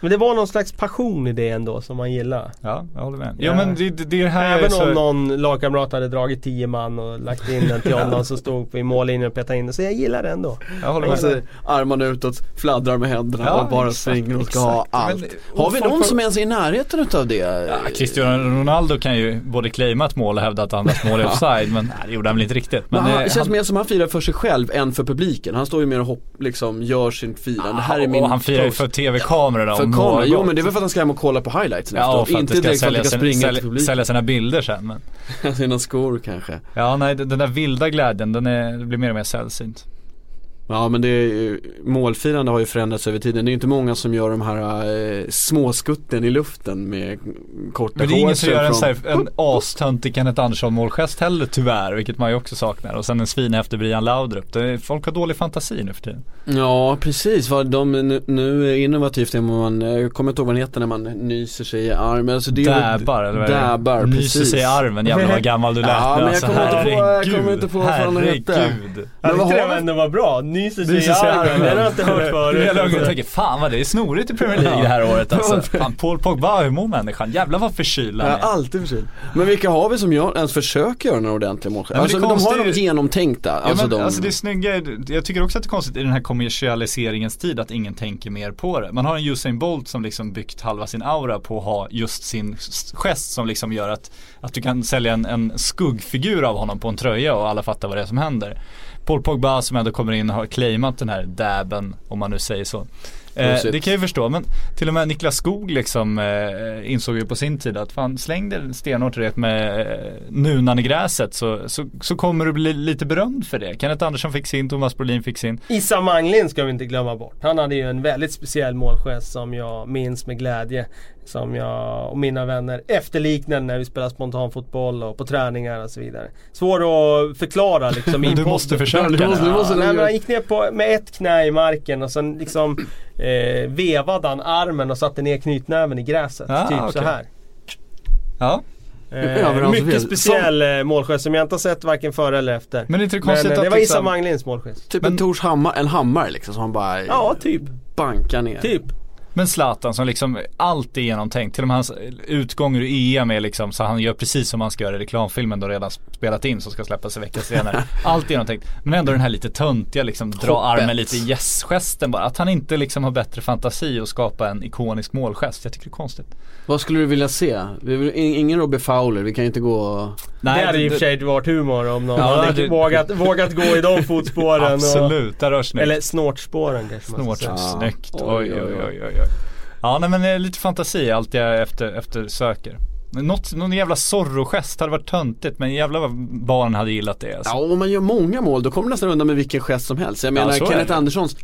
Men det var någon slags passion i det ändå som man gillar. Ja, jag håller med. Ja. Ja men det, det, här är Även så... om någon lagkamrat hade dragit 10 man och lagt in den till honom som stod i mållinjen och petade in den. Så jag gillar det ändå. Jag håller Och med. så armarna utåt, fladdrar med händerna Ja, och bara exakt, springer och ska ha allt. Men- har vi någon har- som ens är i närheten utav det? Ja, Cristiano Ronaldo kan ju både claima ett mål och hävda att andras mål är offside men nej, det gjorde han väl inte riktigt. Men Men, han, eh, det känns han, mer som han firar för sig själv än för publiken. Han står ju mer och hopp, liksom gör sin firan. det här är och min han firar ju för tv-kamerorna Något. jo men det är väl för att han ska hem och kolla på highlightsen Ja, för att Inte direkt för att sälja, det ska springa till sälja, publiken. sälja sina bilder sen. Men, Sina skor kanske. ja nej den den där vilda glädjen den är, det blir mer och mer sällsynt. Ja men det är målfirande har ju förändrats över tiden. Det är inte många som gör de här eh, småskutten i luften med korta Men det är ingen som gör en, från- här, en astöntig Kenneth Andersson målgest heller tyvärr, vilket man ju också saknar. Och sen en svin efter Brian Laudrup. Det folk har dålig fantasi nu för tiden. Ja precis, vad de nu, nu innovativt är man, jag kommer inte ihåg vad den heter när man nyser sig i armen. Alltså det Dabbar eller vad är det? Dabbar, Nyser precis. sig i armen, jävlar vad gammal du lät Ja, nu. men jag alltså, kommer inte på- jag kommer inte på vad den hette. herregud. Jag tyckte ändå var bra. Nyser sig i Nyser sig i armen. Den har jag inte hört Hela ungen förut. tänker, fan vad det är snorigt i Premier League det här året alltså. Fan Paul Pogba, hur mår människan? Jävlar vad förkyld han Jag är är. alltid förkyld. Men vilka har vi som gör, ens försöker göra några ordentliga mål? men det Alltså de har de genomtänkta. Ja, Alltså men, de... alltså det är snygga, jag tycker också att det är konstigt i den här kommersialiseringens tid att ingen tänker mer på det. Man har en Usain Bolt som liksom byggt halva sin aura på att ha just sin gest som liksom gör att, att du kan sälja en, en skuggfigur av honom på en tröja och alla fattar vad det är som händer. Paul Pogba som ändå kommer in och har claimat den här dabben, om man nu säger så. Eh, det kan jag ju förstå, men till och med Niklas Skog liksom eh, insåg ju på sin tid att fan släng det stenhårt rätt med eh, nunan i gräset så, så, så kommer du bli lite berömd för det. Kenneth Andersson fick sin, Thomas Brolin fick sin. Issa Manglin ska vi inte glömma bort. Han hade ju en väldigt speciell målgest som jag minns med glädje. Som jag och mina vänner efterliknade när vi spelade spontanfotboll och på träningar och så vidare. Svår att förklara liksom i Du måste försöka. Du måste- du måste- Nej, men han gick ner på, med ett knä i marken och sen liksom eh, vevade han armen och satte ner knytnäven i gräset. Ah, typ okej. så här. Ja, Eh, mycket speciell eh, målgest som jag inte har sett varken före eller efter. men det är inte Men eh, det att var Issa liksom, Manglins målgest. Typ Men- en Tors hammar, en hammare liksom som han bara Ja, typ. bankar ner. Typ. Men Zlatan som liksom allt är genomtänkt. Till och med hans utgång ur EM är liksom så han gör precis som han ska göra i reklamfilmen då redan spelat in som ska släppas en vecka senare. Allt är genomtänkt. Men ändå den här lite töntiga liksom dra Hoppet. armen lite i yes-gesten bara. Att han inte liksom har bättre fantasi och skapa en ikonisk målgest. Jag tycker det är konstigt. Vad skulle du vilja se? Vi vill, in- ingen Robbie Fowler, vi kan ju inte gå och... det hade i och för sig varit humor om någon Ja, hade det- vågat, vågat gå i de fotspåren. Absolut, Och, snyggt. eller snortspåren kanske man ska Snort, säga. Ja. snyggt. Oj, Oj, oj, oj, oj. Ja, nej men lite fantasi är allt jag efter, efter söker. Något, någon jävla Zorro-gest hade varit töntigt men jävlar vad barnen hade gillat det alltså. Ja, om man gör många mål då kommer du nästan undan med vilken gest som helst. Jag Ja, menar är Kenneth. Anderssons,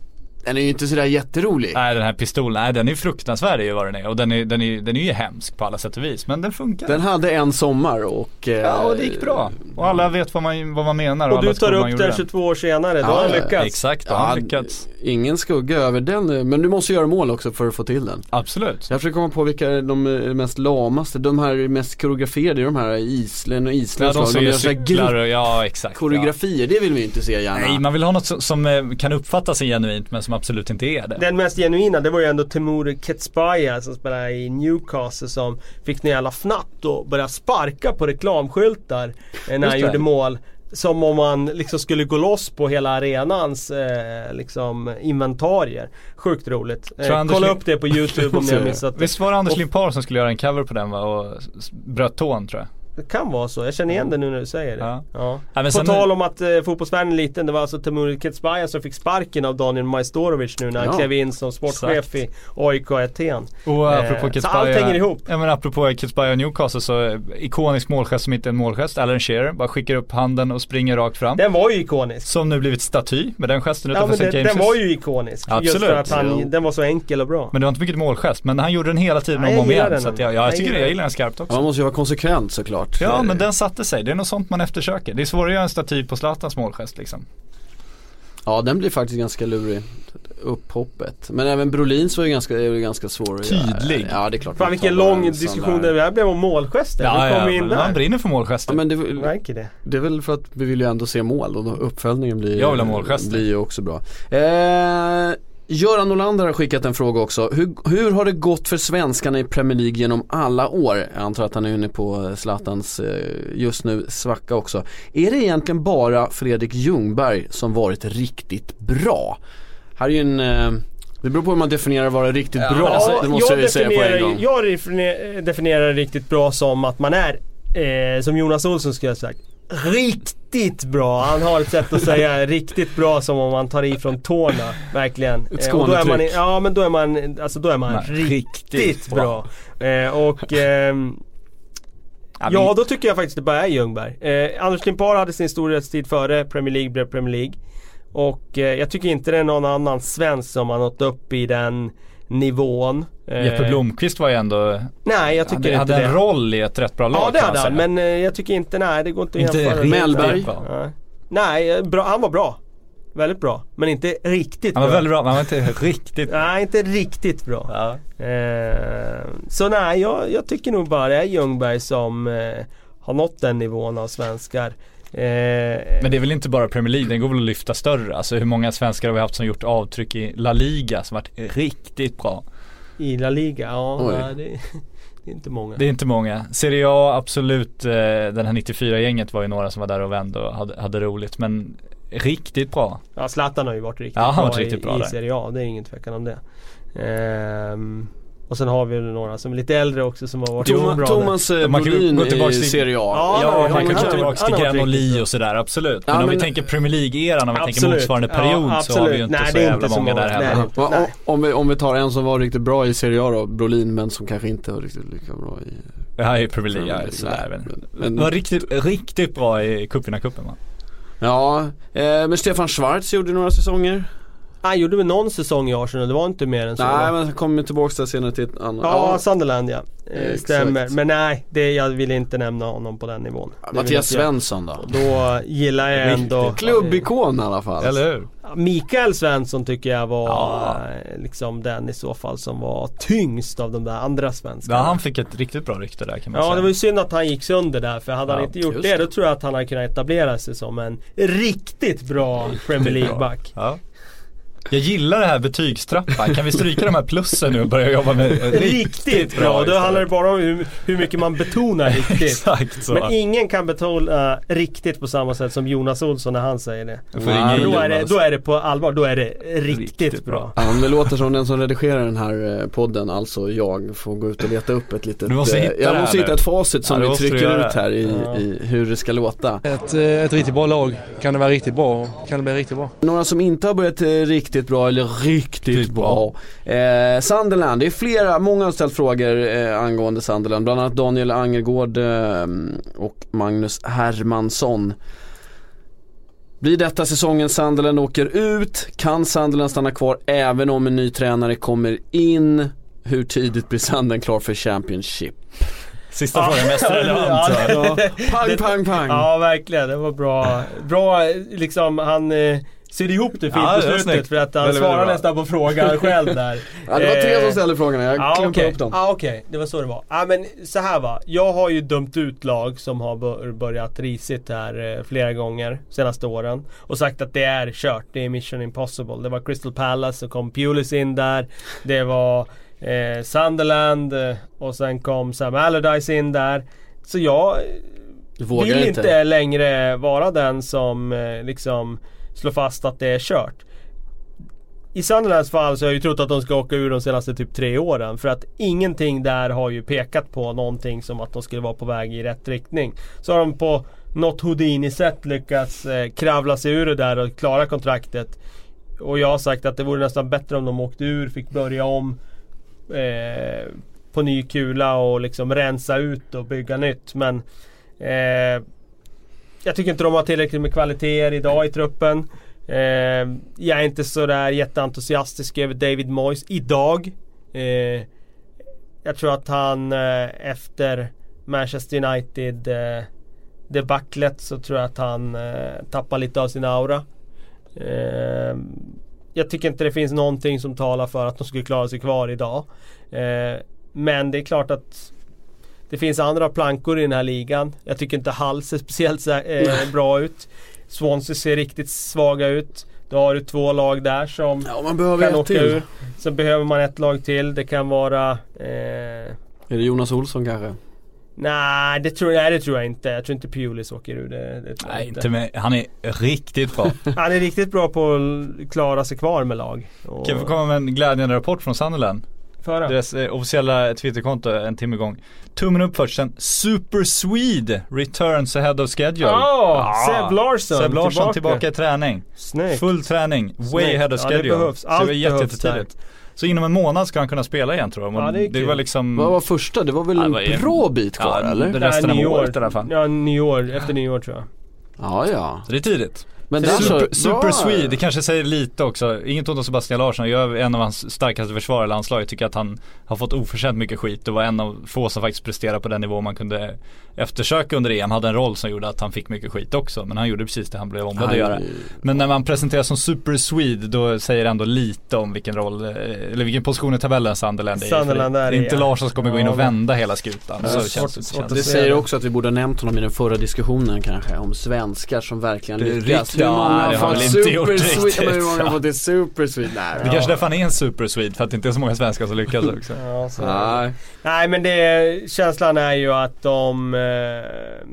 den är ju inte sådär jätterolig. Nej den här pistolen, nej den är fruktansvärd är ju vad den är och den är, den är, den är ju hemsk på alla sätt och vis men den funkar. Den hade en sommar och... eh, ja och det gick bra. Och alla vet vad man, vad man menar och, Och alla du tar upp den den. 22 år senare, då Ja, har han ja, lyckats. Exakt, då har han lyckats. Ingen skugga över den, men du måste göra mål också för att få till den. Absolut. Jag försöker komma på vilka är de eh, mest lamaste, de här mest koreograferade, de här Island och Ja, Islands de lag. som de gör cyklar och, ja exakt. Ja. koreografier, det vill vi inte se gärna. Nej, man vill ha något som, som eh, kan uppfattas genuint men som absolut inte är det. Den mest genuina det var ju ändå Temur Ketsbaya som spelade i Newcastle som fick en jävla fnatt och började sparka på reklamskyltar eh, när han det. gjorde mål. Som om man liksom skulle gå loss på hela arenans eh, liksom inventarier. Sjukt roligt. Eh, kolla upp det på YouTube om ni har missat det. Visst var det Anders Limpar som skulle göra en cover på den va? Och bröt tån tror jag. Det kan vara så, jag känner igen det nu när du säger det. Ja. Ja. Ja, men På sen- tal om att eh, fotbollsvärlden är liten, det var alltså Temur Ketsbaja som fick sparken av Daniel Majstorovic nu när han Ja. klev in som sportchef Exakt. i AIK Aten. Och apropå Eh, Kits så allt hänger ihop. Ja men apropå Kits Baja och Newcastle så eh, ikonisk målgest som inte är en målgest. Alan Shearer bara skickar upp handen och springer rakt fram. Den var ju ikonisk. Som nu blivit staty med den gesten Ja utanför men St. den, James'. den var ju ikonisk. Just Absolut. för att han, Jo. den var så enkel och bra. Men det var inte mycket målgest. Men han gjorde den hela tiden Ja, om och om igen. Så att jag, ja, jag Jag tycker. Jag gillar den skarpt också. Ja, man måste ju vara konsekvent såklart. Ja men den satte sig. Det är något sånt man eftersöker. Det är svårare att göra en staty på Zlatans målgest liksom. Ja den blir faktiskt ganska lurig. Upphoppet. Men även Brolins var ju ganska, är ju ganska svår att göra. Tydlig. Ja det är klart. Fan vilken lång diskussion där- det här blev om målgester. Ja, vi kom in där. han brinner för Ja målgester. men det, Märker det. det är väl för att vi vill ju ändå se mål och då uppföljningen blir, Jag vill ha målgester. blir ju också bra. Eh, Göran Olander har skickat en fråga också. Hur, hur har det gått för svenskarna i Premier League genom alla år? Jag antar att han är inne på Zlatans eh, just nu svacka också. Är det egentligen bara Fredrik Ljungberg som varit riktigt bra? Här är ju en eh, det beror på hur man definierar vara riktigt bra. Ja, det måste jag ju säga på en gång. Jag definier- definierar riktigt bra som att man är, eh, som Jonas Olsson skulle ha sagt, riktigt bra. Han har ett sätt att säga riktigt bra som om man tar i från tårna. Verkligen. Ett Eh, och då är man. Ja men då är man, alltså då är man Nej, riktigt, riktigt bra. Eh, och ehm, Ja, då tycker jag faktiskt det bara är Ljungberg. Eh, Anders Limpar hade sin storhetstid före Premier League blev Premier League. Och eh, jag tycker inte det är någon annan svensk som har nått upp i den nivån. Eh, Jeppe Blomqvist var ju ändå, Nej, jag tycker hade, inte hade det. en roll i ett rätt bra lag ja, det hade han. Men eh, jag tycker inte, nej det går inte att Inte Mellberg. bra. Nej, nej eh, bra, han var bra. Väldigt bra. Men inte riktigt Han var bra. väldigt bra, men han var inte riktigt bra. Nej, inte riktigt bra. Ja. Eh, så nej, jag, jag tycker nog bara det är Ljungberg som eh, har nått den nivån av svenskar. Eh, Men det är väl inte bara Premier League, den går väl att lyfta större. Alltså hur många svenskar har vi haft som gjort avtryck i La Liga som varit riktigt bra? I La Liga, ja nej, det, det är inte många. Det är inte många. Serie A absolut, eh, den här 94-gänget var ju några som var där och vände och hade, hade roligt. Men riktigt bra. Ja, Zlatan har ju varit riktigt Ja, bra, varit riktigt i, bra i där. Serie A, det är ingen tvekan om det. Ehm, och sen har vi några som är lite äldre också som har varit Thomas, bra Thomas eh, Man kan Brolin gå tillbaka i till- Serie A. Ja, Ja, man kan gå tillbaka till Granoli och sådär, absolut. Ja, Men om men- vi tänker Premier League-eran, om vi tänker motsvarande Ja, period så har vi ju inte Nej, så det är jävla inte så många där många. heller. Nej. Ja, om, vi, om vi tar en som var riktigt bra i Serie A då, Brolin men som kanske inte var riktigt lika bra i Det här är ju Premier League, ja, sådär. Men, men- var riktigt, riktigt bra i cupvinnarcupen va? Ja, eh, men Stefan Schwarz gjorde några säsonger. Han gjorde väl någon säsong i Arsenal, det var inte mer än så Nej men han kommer tillbaka där senare till ett annat. Ja, Sunderland ja. Eh, stämmer. Men nej, det, jag vill inte nämna honom på den nivån. Vill Mattias. Svensson då? Då gillar jag ändå Klubbikon i alla fall. Eller hur? Mikael Svensson tycker jag var Ja. eh, liksom den i så fall som var tyngst av de där andra svenskarna. Ja, han fick ett riktigt bra rykte där kan man Ja säga. det var ju synd att han gick sönder där för hade han Ja, inte gjort det det. då tror jag att han hade kunnat etablera sig som en riktigt bra Premier League-back. Ja. Jag gillar det här betygstrappan. Kan vi stryka de här plussen nu och börja jobba med riktigt, Riktigt bra! Då istället? handlar det bara om hur, hur mycket man betonar riktigt. Exakt så. Men ingen kan betona riktigt på samma sätt som Jonas Olsson när han säger det. Ringa Då är, det, då är det på allvar, då är det riktigt, Riktigt bra. bra. Ja, det låter som den som redigerar den här eh, podden, alltså jag, får gå ut och leta upp ett litet Du måste eh, hitta Jag måste hitta ett facit som Ja, vi trycker ut här i, Ja. i hur det ska låta. Ett, eh, ett riktigt bra lag kan det vara riktigt bra. Kan det bli riktigt bra. Några som inte har börjat eh, riktigt bra eller riktigt bra. Eh, Sunderland, det är flera, många har ställt frågor eh, angående Sunderland. Bland annat Daniel Angergård eh, och Magnus Hermansson. Blir detta säsongen Sunderland åker ut? Kan Sunderland stanna kvar även om en ny tränare kommer in? Hur tidigt blir Sunderland klar för Championship? Sista Ja. frågan mest relevant. Ja, Pang, pang, pang! Ja verkligen, det var bra. Bra liksom, han eh, sydde ihop det fint Ja, på slutet för att han Väldigt, svarade väldigt nästan på frågan själv där. Ja, det var tre Eh, som ställde frågorna, jag Ja klumpade okej, upp dem. ah, okej, det var så det var. Ja men så här va, jag har ju dömt ut lag som har bör- börjat risigt här eh, flera gånger senaste åren. Och sagt att det är kört, det är mission impossible. Det var Crystal Palace, så kom Pulis in där. Det var eh, Sunderland eh, och sen kom Sam Allardyce in där. Så jag vill inte. inte längre vara den som eh, liksom slå fast att det är kört. i Sunderlands fall så har jag ju trott att de ska åka ur de senaste typ tre åren. För att ingenting där har ju pekat på någonting som att de skulle vara på väg i rätt riktning. Så har de på något Houdini-sätt lyckats eh, kravla sig ur det där och klara kontraktet. Och jag har sagt att det vore nästan bättre om de åkte ur, fick börja om eh, på ny kula och liksom rensa ut och bygga nytt. Men eh, jag tycker inte de har tillräckligt med kvaliteter idag i truppen. Eh, jag är inte sådär jätteentusiastisk över David Moyes idag. Eh, jag tror att han eh, efter Manchester United eh, debaclet så tror jag att han eh, tappar lite av sin aura. Eh, jag tycker inte det finns någonting som talar för att de skulle klara sig kvar idag. Eh, men det är klart att det finns andra plankor i den här ligan. Jag tycker inte Hull ser speciellt eh, bra ut. Swansea ser riktigt svaga ut. Då har du två lag där som Ja, man behöver kan åka till. ur. Sen behöver man ett lag till. Det kan vara eh, Är det Jonas Olsson kanske? Nej det, tror, nej det tror jag inte. Jag tror inte Pulis åker ur det. det Nej inte med, han är riktigt bra. Han är riktigt bra på att klara sig kvar med lag. Och Kan vi få komma med en glädjande rapport från Sunderland? Föra. Deras eh, officiella Twitterkonto en timme igång. Tummen upp först sen Super Swede returns ahead of schedule. Ja, Seb Larsson Seb Larsson tillbaka, tillbaka. i träning. Snyggt. Full träning, way Snyggt. ahead of Ja, det schedule. behövs. Så det Allt var jättetidigt. Så inom en månad ska han kunna spela igen tror jag. Ja, det det var liksom Vad var första? Det var väl Ja, en det var en- bra bit kvar ja, eller? det- resten av Nej, nyår. året i alla fall. Ja, nyår. Efter nyår tror jag. Ja, ja. Så det är tidigt. Men där så, Super, super bra. Swede, det kanske säger lite också. Inget ont om Sebastian Larsson, jag är en av hans starkaste försvarare i landslaget. Tycker att han har fått oförtjänt mycket skit och var en av få som faktiskt presterar på den nivå man kunde eftersöka under EM. Hade en roll som gjorde att han fick mycket skit också. Men han gjorde precis det han blev ombedd att göra. Men när man presenteras som Super Swede då säger det ändå lite om vilken roll, eh, eller vilken position i tabellen Sunderland är i. Sunderland det, är det är i, inte ja. Larsson som kommer gå in och vända hela skutan. Ja, Så svårt- känns det, svårt känns att Det se säger det. också att vi borde ha nämnt honom i den förra diskussionen kanske om svenskar som verkligen Det är lyckas. Hur många ja, det har fått väl inte gjort super riktigt. sweet? Men hur många Ja. har fått det super sweet? Nej. Det kanske är därför han är en Super Swede, för att det inte är så många svenskar som lyckas också. Ja, så. Nej. Nej men det, känslan är ju att de eh,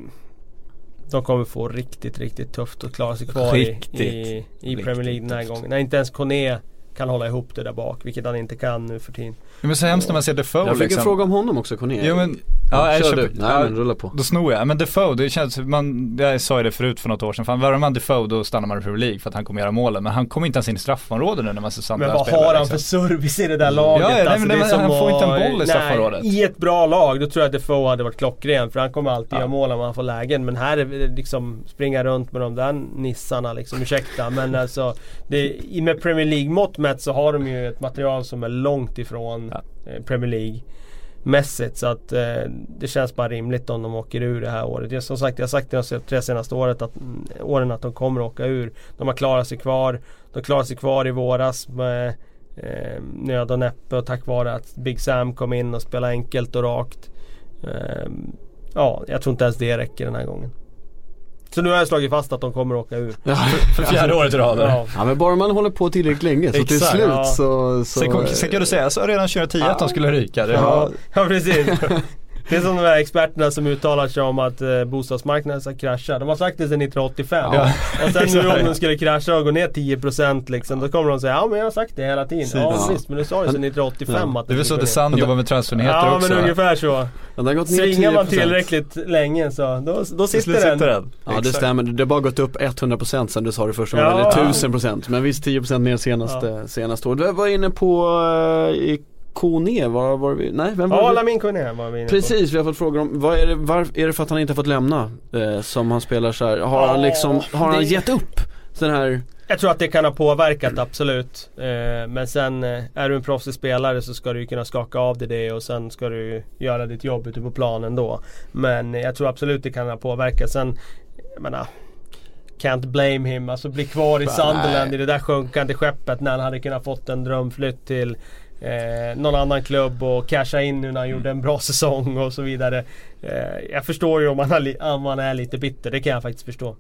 De kommer få riktigt, riktigt tufft att klara sig kvar i, Riktigt, i, i Premier League den här tufft. gången. När inte ens Kone kan hålla ihop det där bak, vilket han inte kan nu för tiden. Ja, men så hemskt när man ser Defoe Jag fick liksom. en fråga om honom också Corné. Jo men, ja, ja, jag kör köper, du. Nej ja, men rulla på. Då snor jag. Men Defoe, det känns, man, jag sa ju det förut för något år sedan. Fan, värvar man Defoe då stannar man i Premier League för att han kommer göra målen. Men han kommer inte ens in i straffområdet nu när man ser Men Sunderland vad spela, har han liksom. för service i det där laget? Ja, ja, nej, Alltså, men det är det- som han får inte en boll i straffområdet. Nej, I ett bra lag, då tror jag att Defoe hade varit klockren. För han kommer alltid Ja. göra mål om han får lägen. Men här är det liksom springa runt med de där nissarna liksom. Ursäkta. Men alltså, det, i- med Premier League-mått mätt så har de ju ett material som är långt ifrån Ja. eh, Premier League. Mässigt så att eh, det känns bara rimligt om de åker ur det här året. Jag, som sagt, jag har sagt det de tre senaste året att, mm, åren att de kommer åka ur. De har klarat sig kvar. De klarade sig kvar i våras med eh, nöd och näppe och tack vare att Big Sam kom in och spelade enkelt och rakt. Eh, ja, jag tror inte ens det räcker den här gången. Så nu har jag slagit fast att de kommer åka ur. För fjärde året i rad. Ja. Ja men bara man håller på tillräckligt länge så till Exakt, slut ja. så, så Sen, sen kan du säga, så redan 2010 att de skulle ryka. Det Ja, var, ja precis. Det är som de här experterna som uttalar sig om att eh, bostadsmarknaden ska krascha. De har sagt det sedan 1985. Ja. Och sen nu om den skulle krascha och gå ner 10% liksom. Då kommer de säga ja men jag har sagt det hela tiden. Ja Ja. visst men du sa ju sedan 1985 att det är väl så ner. Sun jobbar med transfernyheter Ja också. men va? ungefär så. Ja, den har gått ner Svingar man 10%. tillräckligt länge så då, då sitter den. sitter den. Ja det stämmer, det har bara gått upp 100% sen du sa det första gången, Ja. eller 1000% Men visst 10% mer senaste, senaste året. Du var inne på uh, i Kone, var, var vi, nej vem var Ja vi? Lamin Kone var vi inne på. Precis, vi har fått frågor om, vad är det, var, är det för att han inte har fått lämna eh, som han spelar så här? Har han liksom, har han gett upp? Den här, Jag tror att det kan ha påverkat absolut. Eh, men sen eh, är du en proffsig spelare så ska du ju kunna skaka av dig det och sen ska du göra ditt jobb ute på planen då. Men jag tror absolut det kan ha påverkat. Sen, jag menar Can't blame him. Alltså bli kvar i. Sunderland i det där sjunkande skeppet när han hade kunnat fått en drömflytt till eh, någon annan klubb och casha in nu när han gjorde en bra säsong och så vidare. Eh, jag förstår ju om man, har om man är lite bitter. Det kan jag faktiskt förstå.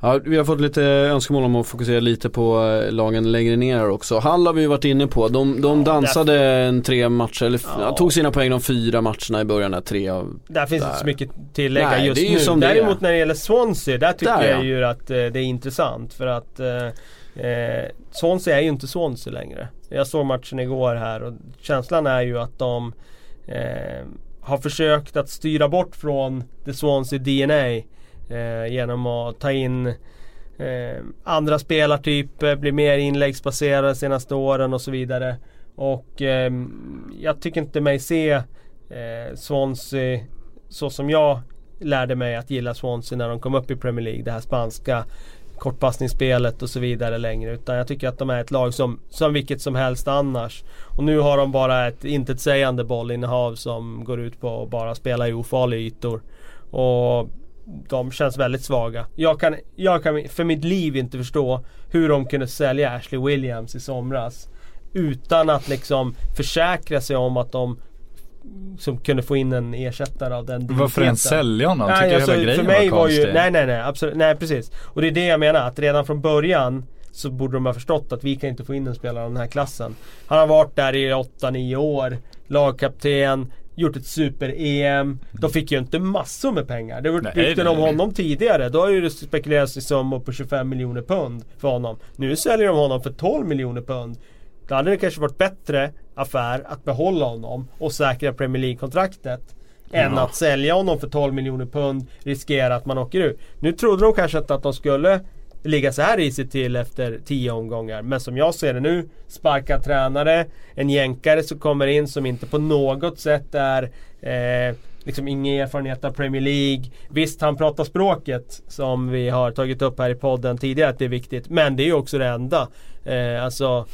ja vi har fått lite önskemål om att fokusera lite på eh, lagen längre ner också. Hall har vi ju varit inne på, de, de Ja, dansade en tre matcher, eller Ja. tog sina poäng de fyra matcherna i början där, tre av Där finns Där. inte så mycket tillägga Nej, just det är ju nu. som det är. Däremot när det gäller Swansea, där tycker Där, jag ja. ju att eh, det är intressant. För att eh, Eh, Swansea är ju inte Swansea längre. Jag såg matchen igår här och känslan är ju att de eh, har försökt att styra bort från the Swansea DNA eh, genom att ta in eh, andra spelartyper, eh, bli mer inläggsbaserade de senaste åren och så vidare. Och eh, jag tycker inte mig se eh, Swansea så som jag lärde mig att gilla Swansea när de kom upp i Premier League. Det här spanska kortpassningsspelet och så vidare längre. Utan jag tycker att de är ett lag som, som vilket som helst annars. Och nu har de bara ett intetsägande bollinnehav som går ut på att bara spela i ofarliga ytor. Och de känns väldigt svaga. Jag kan, jag kan för mitt liv inte förstå hur de kunde sälja Ashley Williams i somras. Utan att liksom försäkra sig om att de som kunde få in en ersättare av den digniteten. Varför ens sälja honom? Nej, alltså, hela grejen för mig var, var ju, Nej nej nej absolut, nej precis. Och det är det jag menar att redan från början så borde de ha förstått att vi kan inte få in en spelare av den här klassen. Han har varit där i 8-9 år, lagkapten, gjort ett super-EM. De fick ju inte massor med pengar. Det var rykten om honom tidigare. Då har ju det spekulerats i summor på 25 miljoner pund för honom. Nu säljer de honom för 12 miljoner pund. Då hade det kanske varit bättre affär att behålla honom och säkra Premier League-kontraktet. Mm. Än att sälja honom för 12 miljoner pund, riskera att man åker ur. Nu trodde de kanske inte att de skulle ligga så här risigt till efter 10 omgångar. Men som jag ser det nu, sparkad tränare, en jänkare som kommer in som inte på något sätt är eh, liksom ingen erfarenhet av Premier League. Visst, han pratar språket som vi har tagit upp här i podden tidigare att det är viktigt. Men det är ju också det enda. Eh, alltså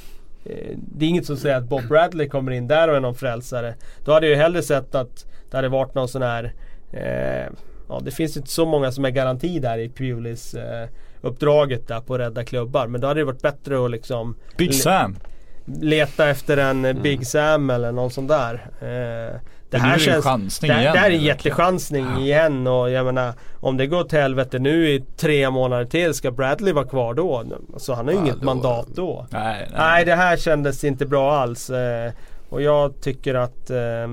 det är inget som säger att Bob Bradley kommer in där och är någon frälsare. Då hade jag ju hellre sett att det hade varit någon sån här eh, Ja det finns inte så många som är garanti där i Pulis eh, uppdraget där på att rädda klubbar. Men då hade det varit bättre att liksom Big Sam Leta efter en mm. Big Sam eller någon sån där. Eh, det här känns, en chansning det, igen. Det här är en jättechansning ja. igen och jag menar Om det går till helvete nu i tre månader till ska Bradley vara kvar då? Så han har ju ja, inget då, mandat då. Nej, nej. nej, det här kändes inte bra alls. Eh, och jag tycker att eh,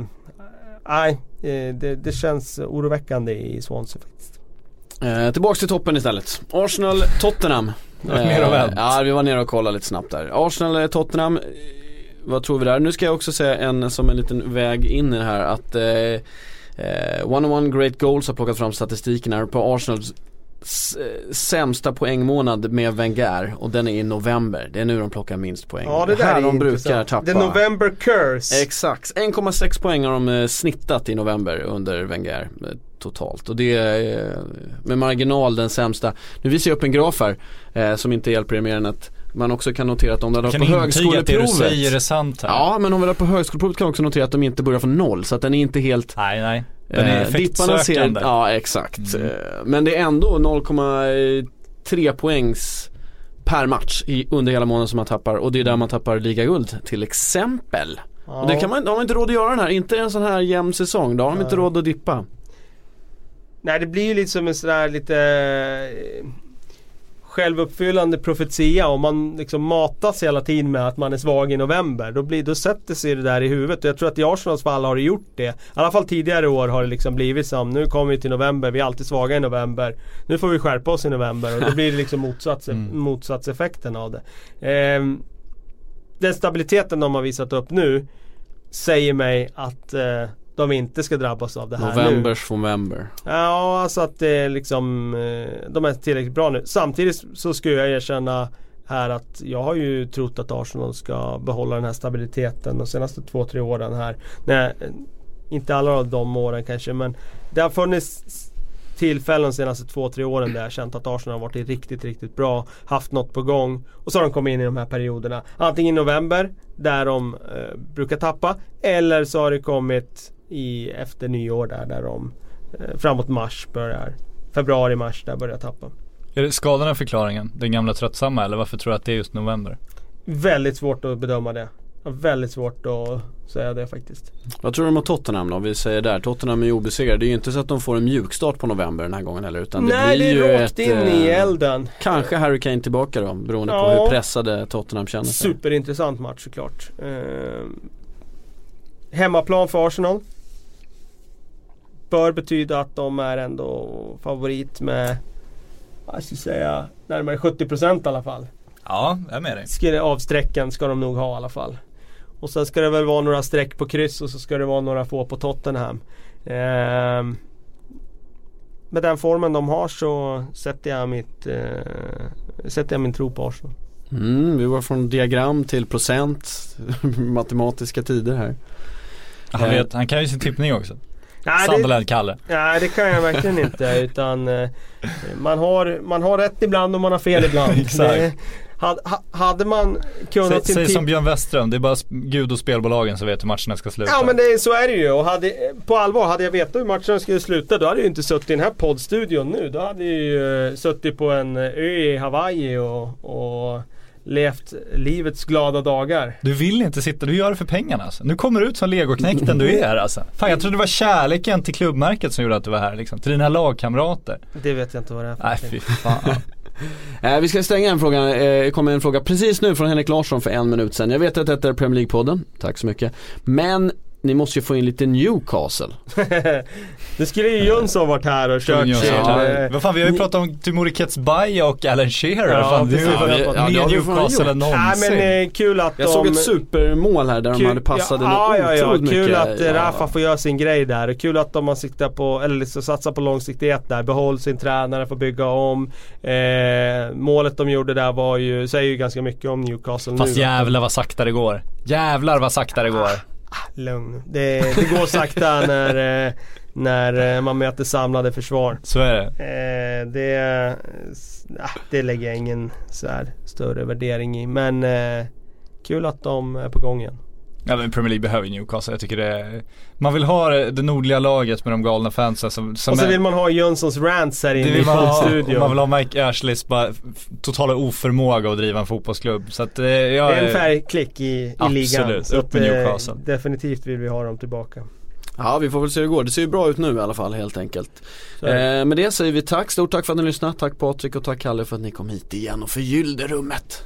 Nej, eh, det, det känns oroväckande i Swansea faktiskt. Eh, tillbaks till toppen istället. Arsenal-Tottenham. Eh, ja, vi var nere och kollade lite snabbt där. Arsenal-Tottenham vad tror vi där? Nu ska jag också säga en som en liten väg in i det här att eh, eh, One on One Great Goals har plockat fram statistiken här på Arsenals eh, sämsta poängmånad med Wenger och den är i november. Det är nu de plockar minst poäng. Ja, det där här är de brukar tappa. The November curse. Exakt, 1,6 poäng har de eh, snittat i november under Wenger totalt. Och det är med marginal den sämsta. Nu visar jag upp en graf här eh, som inte hjälper er mer än att man också kan notera att om de hade på högskoleprovet. Kan att det du säger är sant här. Ja men om vi har på högskoleprovet kan man också notera att de inte börjar från noll. Så att den är inte helt Nej nej. Den är eh, effektsökande. Ja exakt. Mm. Eh, men det är ändå 0,3 poängs per match i, under hela månaden som man tappar. Och det är där man tappar ligaguld till exempel. Ja. Och det kan man, har man inte råd att göra den här. Inte en sån här jämn säsong. Då har de inte råd att dippa. Nej det blir ju lite som en sån där lite självuppfyllande profetia om man liksom matas hela tiden med att man är svag i november. Då, blir, då sätter sig det där i huvudet. Och jag tror att i Arsenals fall har det gjort det. I alla fall tidigare år har det liksom blivit som nu kommer vi till november, vi är alltid svaga i november. Nu får vi skärpa oss i november och då blir det liksom motsats, mm. motsatseffekten av det. Eh, den stabiliteten de har visat upp nu säger mig att eh, de inte ska drabbas av det här Novembers nu. November. Ja, alltså att det är liksom eh, De är tillräckligt bra nu. Samtidigt så skulle jag erkänna här att jag har ju trott att Arsenal ska behålla den här stabiliteten de senaste två, tre åren här. Nej, inte alla av de åren kanske men det har funnits tillfällen de senaste två, tre åren där jag känt att Arsenal har varit riktigt, riktigt bra. Haft något på gång. Och så har de kommit in i de här perioderna. Antingen i november, där de eh, brukar tappa. Eller så har det kommit i, efter nyår där, där de eh, framåt mars börjar, februari, mars där börjar tappa. Är det skadorna förklaringen? Den gamla tröttsamma eller varför tror du att det är just november? Väldigt svårt att bedöma det. Väldigt svårt att säga det faktiskt. Vad tror du om Tottenham då? Vi säger där, Tottenham är obesegrade. Det är ju inte så att de får en mjukstart på november den här gången heller. Utan det Nej, blir det är ju rakt ett, in i eh, elden. Kanske Harry Kane tillbaka då, beroende ja. på hur pressade Tottenham känner sig. Superintressant match såklart. Eh, hemmaplan för Arsenal bör betyda att de är ändå favorit med, vad ska jag säga, närmare 70% i alla fall. Ja, jag är med dig. Avsträcken ska de nog ha i alla fall. Och sen ska det väl vara några streck på kryss och så ska det vara några få på Tottenham. Ehm, med den formen de har så sätter jag, mitt, eh, sätter jag min tro på Arsenal. Mm, vi var från diagram till procent, matematiska tider här. Han, Eh. vet, han kan ju sin tippning också. Nej, Sunderland-Kalle. nej det kan jag verkligen inte utan eh, man, har, man har rätt ibland och man har fel ibland. Exakt. Det, hade, ha- hade man Säg, kunnat säg tipp- som Björn Westström, det är bara Gud och spelbolagen som vet hur matcherna ska sluta. Ja men det, så är det ju och hade, på allvar, hade jag vetat hur matchen skulle sluta då hade jag ju inte suttit i den här poddstudion nu. Då hade jag ju eh, suttit på en ö i Hawaii och, och levt livets glada dagar. Du vill inte sitta, du gör det för pengarna alltså. Nu kommer du ut som legoknäkten du är alltså. Fan jag trodde det var kärleken till klubbmärket som gjorde att du var här liksom. Till dina lagkamrater. Det vet jag inte vad det är för Nej fy fan. Eh, vi ska stänga en fråga, eh, det kommer en fråga precis nu från Henrik Larsson för en minut sedan. Jag vet att detta är Premier League-podden, tack så mycket. Men ni måste ju få in lite Newcastle. Nu skulle ju Jönsson varit här och kört sin... ja. eh, Vad fan vi har ju pratat om Timori Ketsbaye och Alan Shearer. Ja, fan, det är ju. Ja, mer Newcastle än Nej någonsin. men eh, kul att Jag de... såg ett supermål här där de hade passat ja, ja, ja, ja, otroligt Kul mycket. att eh, ja. Rafa får göra sin grej där. Kul att de har siktat på, eller liksom satsat på långsiktighet där. Behåll sin tränare, får bygga om. Eh, målet de gjorde där var ju, säger ju ganska mycket om Newcastle Fast nu. jävlar vad sakta det går. Jävlar vad sakta det går. Lugn. Det, det går sakta när, eh, när eh, man möter samlade försvar. Så är det. Eh, det, ah, det lägger jag ingen så här större värdering i. Men kul att de är på gång igen. Ja men Premier League behöver Newcastle. Jag tycker det är, Man vill ha det, nordliga laget med de galna fansen som, som Och så är, vill man ha Jönssons rants här inne i vill man, vill ha Mike Ashleys bara totala oförmåga att driva en fotbollsklubb. Så att eh, Det är en färgklick i, i ligan. Absolut, upp att, med eh, Newcastle. Definitivt vill vi ha dem tillbaka. Ja vi får väl se hur det går, det ser ju bra ut nu i alla fall helt enkelt. Eh, med det säger vi tack, stort tack för att ni lyssnade, tack Patrik och tack Kalle för att ni kom hit igen och förgyllde rummet.